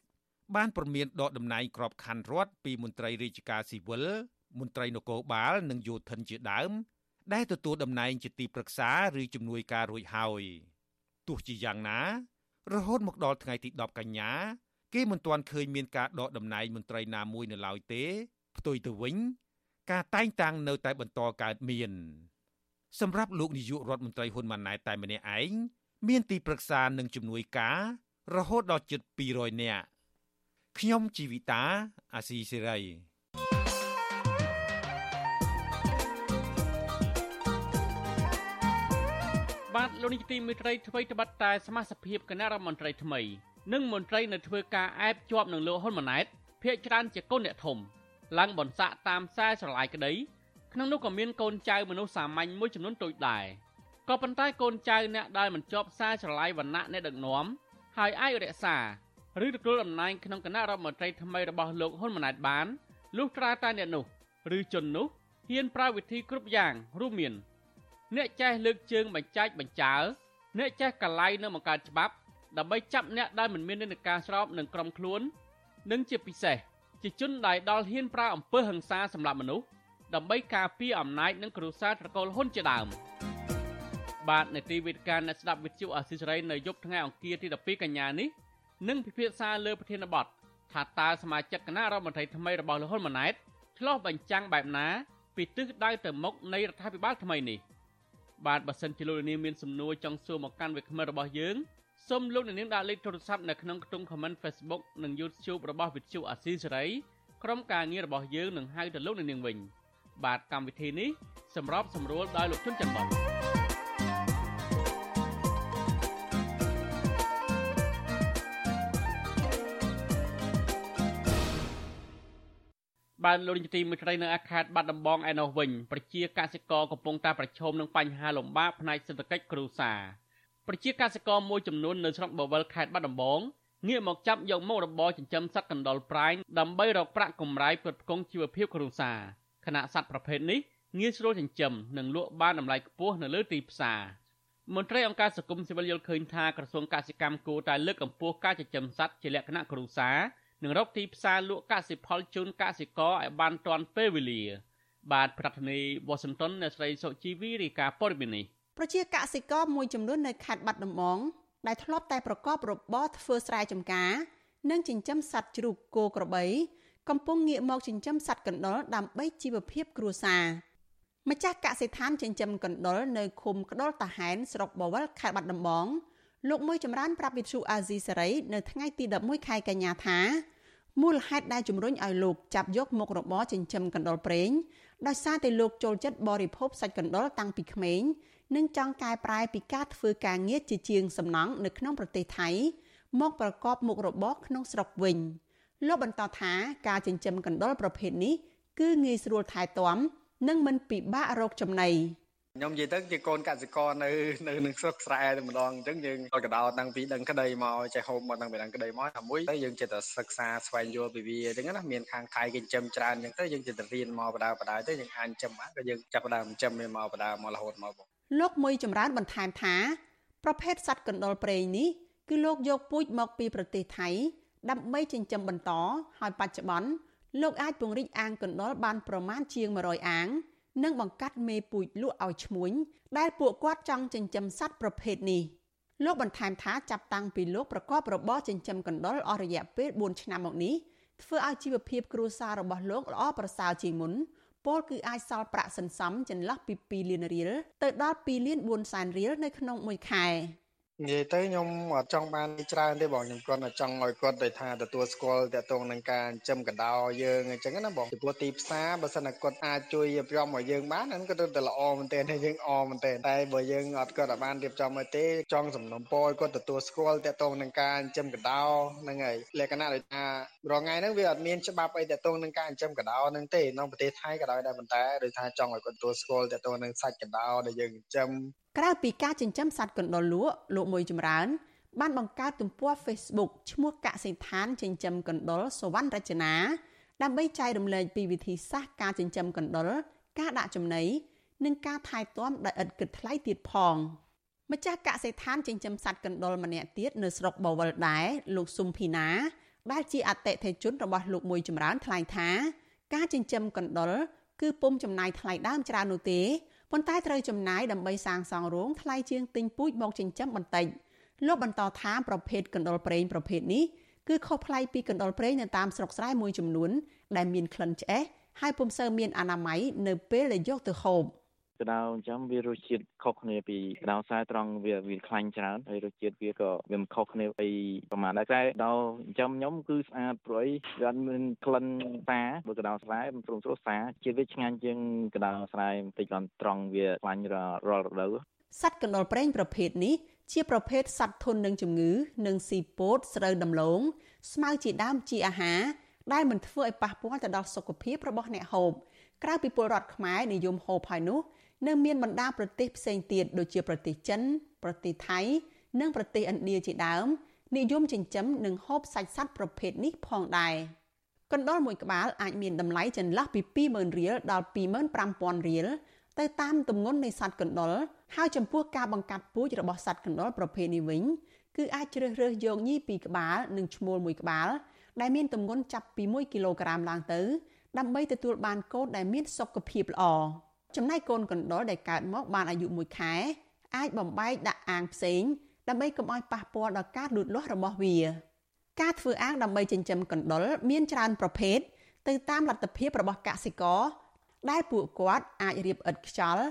បានព្រមានដកតំណែងក្របខ័ណ្ឌរដ្ឋពីមន្ត្រីរាជការស៊ីវិលមន្ត្រីនគរបាលនិងយោធិនជាដើម ដែលទទួលតំណែងជាទីប្រឹក្សាឬជំនួយការរួចហើយទោះជាយ៉ាងណា រហូតមកដល់ថ្ងៃទី10កញ្ញាគេមិនទាន់ឃើញមានការដកតំណែងមន្ត្រីណាមួយនៅឡើយទេ ផ្ទុយទៅវិញ ការតែងតាំងនៅតែបន្តកើតមាន សម្រាប់លោកនាយករដ្ឋមន្ត្រីហ៊ុនម៉ាណែតតែម្នាក់ឯងមានទីប្រឹក្សានិងជំនួយការរហូតដល់ជិត200នាក់ ខ្ញុំជីវិតាអាស៊ីសេរីបាទលោកនាយកទីមេត្រីថ្មីត្បិតតែសមាជិកភាពគណៈរដ្ឋមន្ត្រីថ្មីនិងមន្ត្រីនៅធ្វើការអែបជាប់នឹងលោកហ៊ុនម៉ាណែតភាកច្រើនជាកូនអ្នកធំឡើងបន្សាក់តាមខ្សែស្រឡាយក្តីក្នុងនោះក៏មានកូនចៅមនុស្សសាមញ្ញមួយចំនួនតូចដែរក៏ប៉ុន្តែកូនចៅអ្នកដែលមិនជាប់ខ្សែស្រឡាយវណ្ណៈអ្នកដឹកនាំហើយអាចរក្សា ឬទទួលតំណែងក្នុងគណៈរដ្ឋមន្ត្រីថ្មីរបស់លោកហ៊ុនម៉ាណែតបានលុះត្រាតែអ្នកនោះឬជននោះហ៊ានប្រើវិធីគ្រប់យ៉ាងរួមមាន អ្នកចេះលើកជើងបញ្ចាច់បញ្ចើអ្នកចេះកលៃនៅបង្កើតច្បាប់ដើម្បីចាប់អ្នកដែលមិនមាននិន្នាការស្របនឹងក្រុមខ្លួន និងជាពិសេសជាជនដែលដល់ហ៊ានប្រើអំពើហិង្សាសម្រាប់មនុស្សដើម្បីការពារអំណាចនិងគ្រួសារត្រកូលហ៊ុនជាដើមបាទនេតិវិទ្យាអ្នកស្ដាប់វិទ្យុអាស៊ីសេរីនៅយប់ថ្ងៃអង្គារទី12កញ្ញានេះ នឹងពិភាក្សាលើប្រធានបទថាតើសមាជិកគណៈរដ្ឋមន្ត្រីថ្មីរបស់លោកហ៊ុនម៉ាណែតឆ្លោះបញ្ចាំងបែបណា ពីទិសដៅទៅមុខនៃរដ្ឋាភិបាលថ្មីនេះបាទបើសិនជាលោកនាងមានសំណួរចង់សួរមកកាន់វិក្កាមរបស់យើងសូមលោកនាងដាក់លេខទូរស័ព្ទនៅក្នុងខ្ទង់ comment Facebook និង YouTube របស់វិទ្យុអាស៊ីសេរីក្រុមការងាររបស់យើងនឹងហៅទៅលោកនាងវិញបាទកម្មវិធីនេះសម្របសម្រួលដោយលោកជុនច័ន្ទបត បានលោកនាយកទីមេត្រីនៅអាខេត្តបាត់ដំបងឯណោះវិញប្រជាកសិករកំពុងតែប្រឈមនឹងបញ្ហាលំបាកផ្នែកសេដ្ឋកិច្ចគ្រួសារប្រជាកសិករមួយចំនួននៅស្រុកបវលខេត្តបាត់ដំបងងាកមកចាប់យកមុខរបរចិញ្ចឹមសត្វកណ្ដុរប្រែងដើម្បីរកប្រាក់កម្រៃផ្គត់ផ្គង់ជីវភាពគ្រួសារខណៈសត្វប្រភេទនេះងាយស្រួលចិញ្ចឹមនិងលក់បានតម្លៃខ្ពស់នៅលើទីផ្សារមន្ត្រីអង្គការសង្គមស៊ីវិលយល់ឃើញថាក្រសួងកសិកម្មគួរតែលើកកម្ពស់ការចិញ្ចឹមសត្វជាលក្ខណៈគ្រួសារ និងរកទីផ្សារលក់កសិផលជូនកសិករឲ្យបានទាន់ពេលវេលា បាទប្រធានាធិបតី Washington អ្នកស្រីសុជីវីរាយការណ៍ព័ត៌មាននេះប្រជាកសិករមួយចំនួននៅខេត្តបាត់ដំបងដែលធ្លាប់តែប្រកបរបរធ្វើស្រែចម្ការ និងចិញ្ចឹមសត្វជ្រូកគោក្របី កំពុងងាកមកចិញ្ចឹមសត្វកណ្ដុរដើម្បីជីវភាពគ្រួសារម្ចាស់កសិដ្ឋានចិញ្ចឹមកណ្ដុរនៅឃុំក្ដុលតាហែនស្រុកបវលខេត្តបាត់ដំបង លោកមួយចម្រើនប្រាប់វិទ្យុអាស៊ីសេរីនៅថ្ងៃទី11ខែកញ្ញាថាមូលហេតុដែលជំរុញឲ្យលោកចាប់យកមុខរបរចិញ្ចឹមកណ្ដុរប្រេងដោយសារតែលោកចូលចិត្តបរិភោគសាច់កណ្ដុរតាំងពីក្មេងនិងចង់កែប្រែពីការធ្វើការងារជាជាងសំណង់នៅក្នុងប្រទេសថៃមកប្រកបមុខរបរក្នុងស្រុកវិញលោកបន្តថាការចិញ្ចឹមកណ្ដុរប្រភេទនេះគឺងាយស្រួលថែទាំនិងមិនពិបាករកចំណី ខ្ញុំនិយាយទៅជាកូនកសិករនៅនៅនឹងស្រុកស្រែតែម្ដងអញ្ចឹងយើងក៏ដោតាំងពីដឹងក្តីមកចេះហូបមកតាំងពីដឹងក្តីមកតែមួយទៅយើងចិត្តតែសិក្សាស្វែងយល់ពីវាអញ្ចឹងណាមានខាងថៃគេចិញ្ចឹមច្រើនអញ្ចឹងទៅយើងចិត្តតែរៀនមកបដាបដាទៅយើងអាចចិញ្ចឹមបានក៏យើងចាប់ផ្ដើមចិញ្ចឹមវាមកបដាមករហូតមកបងលោកមួយចម្រើនបន្ថែមថា ប្រភេទសត្វកណ្ដុរព្រៃនេះគឺលោកយកពូជមកពីប្រទេសថៃដើម្បីចិញ្ចឹមបន្តហើយបច្ចុប្បន្នលោកអាចពង្រីកអាងកណ្ដុរបានប្រមាណជាង100អាង និងបង្កាត់មេពូជលក់ឲ្យឈ្មួញដែលពួកគាត់ចង់ចិញ្ចឹមសត្វប្រភេទនេះលោកបន្ថែមថាចាប់តាំងពីលោកប្រកបរបរចិញ្ចឹមកណ្ដុរអស់រយៈពេល4ឆ្នាំមកនេះធ្វើឲ្យជីវភាពគ្រួសាររបស់លោកល្អប្រសើរជាងមុនពលគឺអាចសល់ប្រាក់សន្សំចន្លោះពី2លានរៀលទៅដល់2លាន4សែនរៀលនៅក្នុងមួយខែ។ និយាយទៅខ្ញុំអត់ចង់បានច្រើនទេបងខ្ញុំគាត់ចង់ឲ្យគាត់ទៅថាទទួលស្គាល់តទៅនឹងការចិញ្ចឹមកដោយើងអញ្ចឹងណាបងពីព្រោះទីផ្សារបើសិនតែគាត់អាចជួយរៀបចំឲ្យយើងបានហ្នឹងក៏ទៅល្អមែនទែនហើយយើងអមមែនទែនតែបើយើងអត់គាត់បានរៀបចំឲ្យទេចង់សំណុំពរគាត់ទទួលស្គាល់តទៅនឹងការចិញ្ចឹមកដោហ្នឹងហើយលក្ខណៈដូចថារងថ្ងៃហ្នឹងវាអត់មានច្បាប់អីតទៅនឹងការចិញ្ចឹមកដោហ្នឹងទេក្នុងប្រទេសថៃក៏ដោយដែរប៉ុន្តែដូចថាចង់ឲ្យគាត់ទទួលស្គាល់តទៅនឹងសាច់កដោដែលយើងចិញ្ចឹមក្រៅពីការចិញ្ចឹមសត្វកណ្ដុរលក់លោកមួយចម្រើន បានបង្កើតទំព័រ Facebook ឈ្មោះកសិដ្ឋានចិញ្ចឹមកណ្ដុរសវណ្ណរចនាដើម្បីចែករំលែកពីវិធីសាស្ត្រការចិញ្ចឹមកណ្ដុរការដាក់ចំណីនិងការថែទាំដែលឥតគិតថ្លៃទៀតផងម្ចាស់កសិដ្ឋានចិញ្ចឹមសត្វកណ្ដុរម្នាក់ទៀតនៅស្រុកបវលដែរលោកស៊ុំភីណាដែលជាអតិថិជនរបស់លោកមួយចម្រើនថ្លែងថា ការចិញ្ចឹមកណ្ដុរគឺពុំចំណាយថ្លៃដើមច្រើននោះទេ ប៉ុន្តែត្រូវចំណាយដើម្បីសាងសង់រោងថ្លៃជាងទិញពូជមកចិញ្ចឹមបន្តិចលោកបន្តថាប្រភេទកណ្ដុរប្រេងប្រភេទនេះគឺខុសប្លែកពីកណ្ដុរប្រេងនៅតាមស្រុកស្រែមួយចំនួនដែលមានក្លិនឆ្អេះហើយពុំសូវមានអនាម័យនៅពេលដែលយកទៅហូប។ ក្តៅអញ្ចឹងវារសជាតិខុសគ្នាពីក្តៅខ្សែត្រង់វាវាខ្លាញ់ច្រើនហើយរសជាតិវាក៏វាមិនខុសគ្នាពីប្រហែលដែរតែក្តៅចិញ្ចឹមខ្ញុំគឺស្អាតព្រួយវាអត់មានក្លិនសាបើក្តៅខ្សែមិនព្រមស្រួលសាជាតិវាឆ្ងាញ់ជាងក្តៅខ្សែបន្តិចគាត់ត្រង់វាខ្លាញ់រាល់រដូវសត្វកណ្ដុរប្រេងប្រភេទនេះជាប្រភេទសត្វធន់នឹងជំងឺនិងស៊ីពោតស្រូវដំឡូងស្មៅជាដើមជាអាហារដែលមិនធ្វើឲ្យប៉ះពាល់ទៅដល់សុខភាពរបស់អ្នកហូបក្រៅពីពលរដ្ឋខ្មែរនិយមហូបហើយនោះ នៅមានបណ្ដាប្រទេសផ្សេងទៀតដូចជាប្រទេសចិន ប្រទេសថៃ និងប្រទេសឥណ្ឌាជាដើមនិយមចិញ្ចឹមនិងហូបសាច់សត្វប្រភេទនេះផងដែរកណ្ដុរមួយក្បាលអាចមានតម្លៃចន្លោះពី20000រៀលដល់25000រៀលទៅតាមទម្ងន់នៃសត្វកណ្ដុរហើយចំពោះការបង្កាត់ពូជរបស់សត្វកណ្ដុរប្រភេទនេះវិញគឺអាចជ្រើសរើសយកញី2ក្បាលនិងឈ្មោលមួយក្បាល ដែលមានទម្ងន់ចាប់ពី1គីឡូក្រាមឡើងទៅដើម្បីទទួលបានកូនដែលមានសុខភាពល្អ។ ចំណែកកូនកណ្ដុរដែលកើតមកបានអាយុ1ខែអាចបំបែកដាក់អាងផ្សេងដើម្បីកុំឲ្យប៉ះពាល់ដល់ការលូតលាស់របស់វា ការធ្វើអាងដើម្បីចិញ្ចឹមកណ្ដុរមានច្រើនប្រភេទទៅតាមលទ្ធភាពរបស់កសិករដែលពួកគាត់អាចរៀបឥតខ្យល់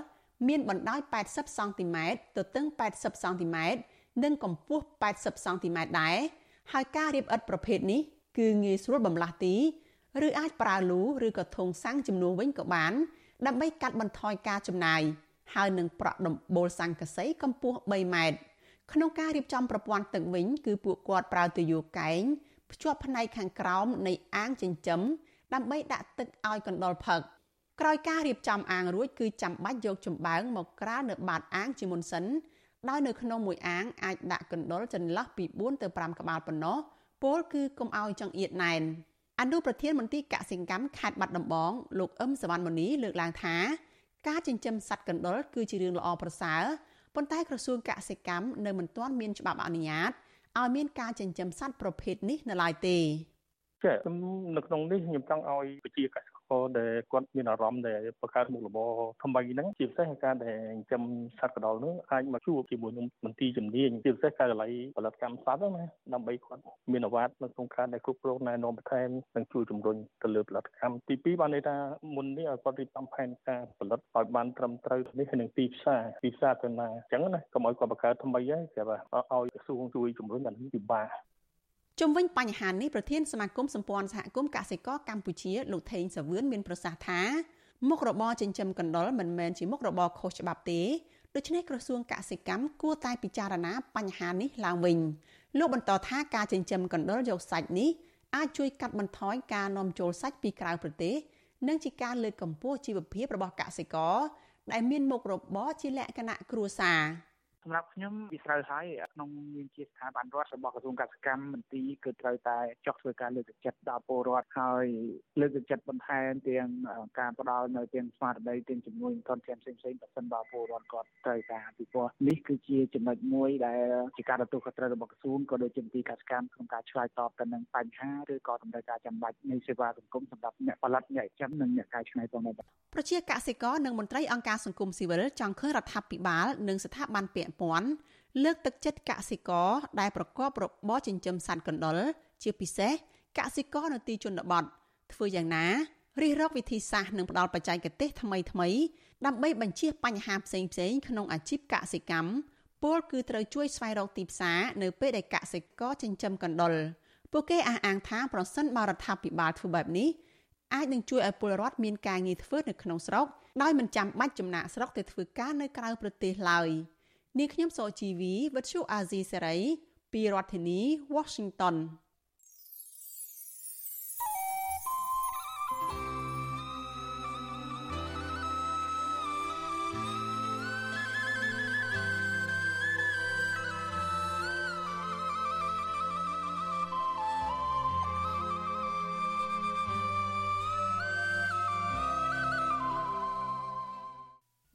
មានបណ្ដោយ80សង់ទីម៉ែត្រទទឹង80សង់ទីម៉ែត្រនិងកម្ពស់80សង់ទីម៉ែត្រដែរហើយការរៀបឥតប្រភេទនេះគឺងាយស្រួលបំលាស់ទី ឬអាចប្រើលូឬក៏ធុងសាំងជំនួសវិញក៏បាន ដើម្បីកាត់បន្ថយការចំណាយហើយនឹងប្រក់ដំបូលសង្កសីកម្ពស់3ម៉ែត្រក្នុងការរៀបចំប្រព័ន្ធទឹកវិញគឺពួកគាត់ប្រើទុយោកែងភ្ជាប់ផ្នែកខាងក្រោមនៃអាងចិញ្ចឹមដើម្បីដាក់ទឹកឲ្យកណ្ដុរផឹកក្រោយការរៀបចំអាងរួចគឺចាំបាច់យកចំបើងមកក្រាលនៅបាតអាងជាមុនសិនដោយនៅក្នុងមួយអាងអាចដាក់កណ្ដុរចន្លោះពី4ទៅ5ក្បាលប៉ុណ្ណោះពោលគឺកុំឲ្យចង្អៀតណែន អនុប្រធានមន្ទីរកសិកម្មខេត្តបាត់ដំបងលោកអឹមសវណ្ណមនីលើកឡើងថាការចិញ្ចឹមសត្វកណ្ដុរគឺជារឿងល្អប្រសើរប៉ុន្តែក្រសួងកសិកម្មនៅមិនទាន់មានច្បាប់អនុញ្ញាតឲ្យមានការចិញ្ចឹមសត្វប្រភេទនេះនៅឡើយទេចានៅក្នុងនេះខ្ញុំចង់ឲ្យប្រជាកសិ ករដែលគាត់មានអារម្មណ៍ដែលបង្កើតមុខរបរថ្មីហ្នឹងជាពិសេសការដែលចិញ្ចឹមសត្វកដោលហ្នឹងអាចមកជួបជាមួយនឹងមន្ទីរជំនាញជាពិសេសការិយាល័យផលិតកម្មសត្វហ្នឹងណាដើម្បីគាត់មានអាវ៉ាត់នៅក្នុងការដែលគ្រប់គ្រងណែនាំបន្ថែមនិងជួយជំរុញទៅលើផលិតកម្មទី2បានន័យថាមុននេះឲ្យគាត់រៀបចំផែនការផលិតឲ្យបានត្រឹមត្រូវនេះនឹងទីផ្សារទីផ្សារទៅណាអញ្ចឹងណាកុំឲ្យគាត់បង្កើតថ្មីហើយគេថាឲ្យក្រសួងជួយជំរុញអានេះពិបាក ជុំវិញបញ្ហានេះប្រធានសមាគមសម្ព័ន្ធសហគមន៍កសិករកម្ពុជាលោកថេងសាវឿនមានប្រសាសន៍ថាមុខរបរចិញ្ចឹមកណ្ដុរមិនមែនជាមុខរបរខុសច្បាប់ទេដូច្នេះក្រសួងកសិកម្មគួរតែពិចារណាបញ្ហានេះឡើងវិញលោកបន្តថាការចិញ្ចឹមកណ្ដុរយកសាច់នេះអាចជួយកាត់បន្ថយការនាំចូលសាច់ពីក្រៅប្រទេសនិងជាការលើកកម្ពស់ជីវភាពរបស់កសិករដែលមានមុខរបរជាលក្ខណៈគ្រួសារ សម្រាប់ខ្ញុំវាត្រូវហើយក្នុងនាមជាស្ថាប័នរដ្ឋរបស់ក្រសួងកសិកម្មមន្ទីរគឺត្រូវតែចុះធ្វើការលើកទឹកចិត្តដល់ពលរដ្ឋហើយលើកទឹកចិត្តបន្ថែមទាំងការផ្ដល់នៅទាំងស្មារតីទាំងជំនួយធនធានផ្សេងផ្សេងៗបើសិនបើពលរដ្ឋគាត់ត្រូវការពីព្រោះនេះគឺជាចំណុចមួយដែលជាការទទួលខុសត្រូវរបស់ក្រសួងក៏ដូចជាមន្ទីរកសិកម្មក្នុងការឆ្លើយតបទៅនឹងបញ្ហាឬក៏តម្រូវការចាំបាច់នៃសេវាសង្គមសម្រាប់អ្នកផលិតអ្នកចិញ្ចឹមនិងអ្នកកែច្នៃផងដែរប្រជាកសិករនិងមន្ត្រីអង្គការសង្គមស៊ីវិលចង់ឃើញរដ្ឋាភិបាលនិងស្ថាប័នពាក់ព័ន្ធលើកទឹកចិត្តកសិករដែលប្រកបរបរចិញ្ចឹមសត្វកណ្ដុរជាពិសេសកសិករនៅទីជនបទធ្វើយ៉ាងណារិះរកវិធីសាស្ត្រនិងផ្ដល់បច្ចេកទេសថ្មីថ្មីដើម្បីបញ្ជៀសបញ្ហាផ្សេងផ្សេងក្នុងអាជីពកសិកម្មពលគឺត្រូវជួយស្វែងរកទីផ្សារនៅពេលដែលកសិករចិញ្ចឹមកណ្ដុរពួកគេអះអាងថាប្រសិនបរដ្ឋាភិបាលធ្វើបែបនេះអាចនឹងជួយឲ្យពលរដ្ឋមានការងារធ្វើនៅក្នុងស្រុកដោយមិនចាំបាច់ចំណាក់ស្រុកទៅធ្វើការនៅក្រៅប្រទេសឡើយ នាងខ្ញុំសជីវីវិទ្យុអាស៊ីសេរីពីរដ្ឋធានី Washington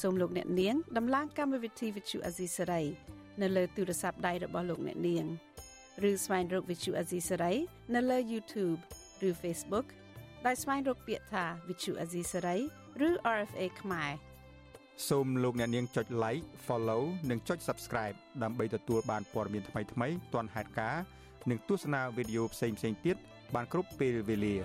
សូមលោកអ្នកនាងដំឡើងកម្មវិធី Vithu Azisari នៅលើទូរស័ព្ទដៃរបស់លោកអ្នកនាងឬស្វែងរក Vithu Azisari នៅលើ YouTube ឬ Facebook ដោយស្វែងរកពាក្យថា Vithu Azisari ឬ RFA ខ្មែរសូមលោកអ្នកនាងចុច like follow និងចុច subscribe ដើម្បីទទួលបានព័ត៌មានថ្មីៗទាន់ហេតុការណ៍និងទស្សនាវីដេអូផ្សេងៗទៀតបានគ្រប់ពេលវេលា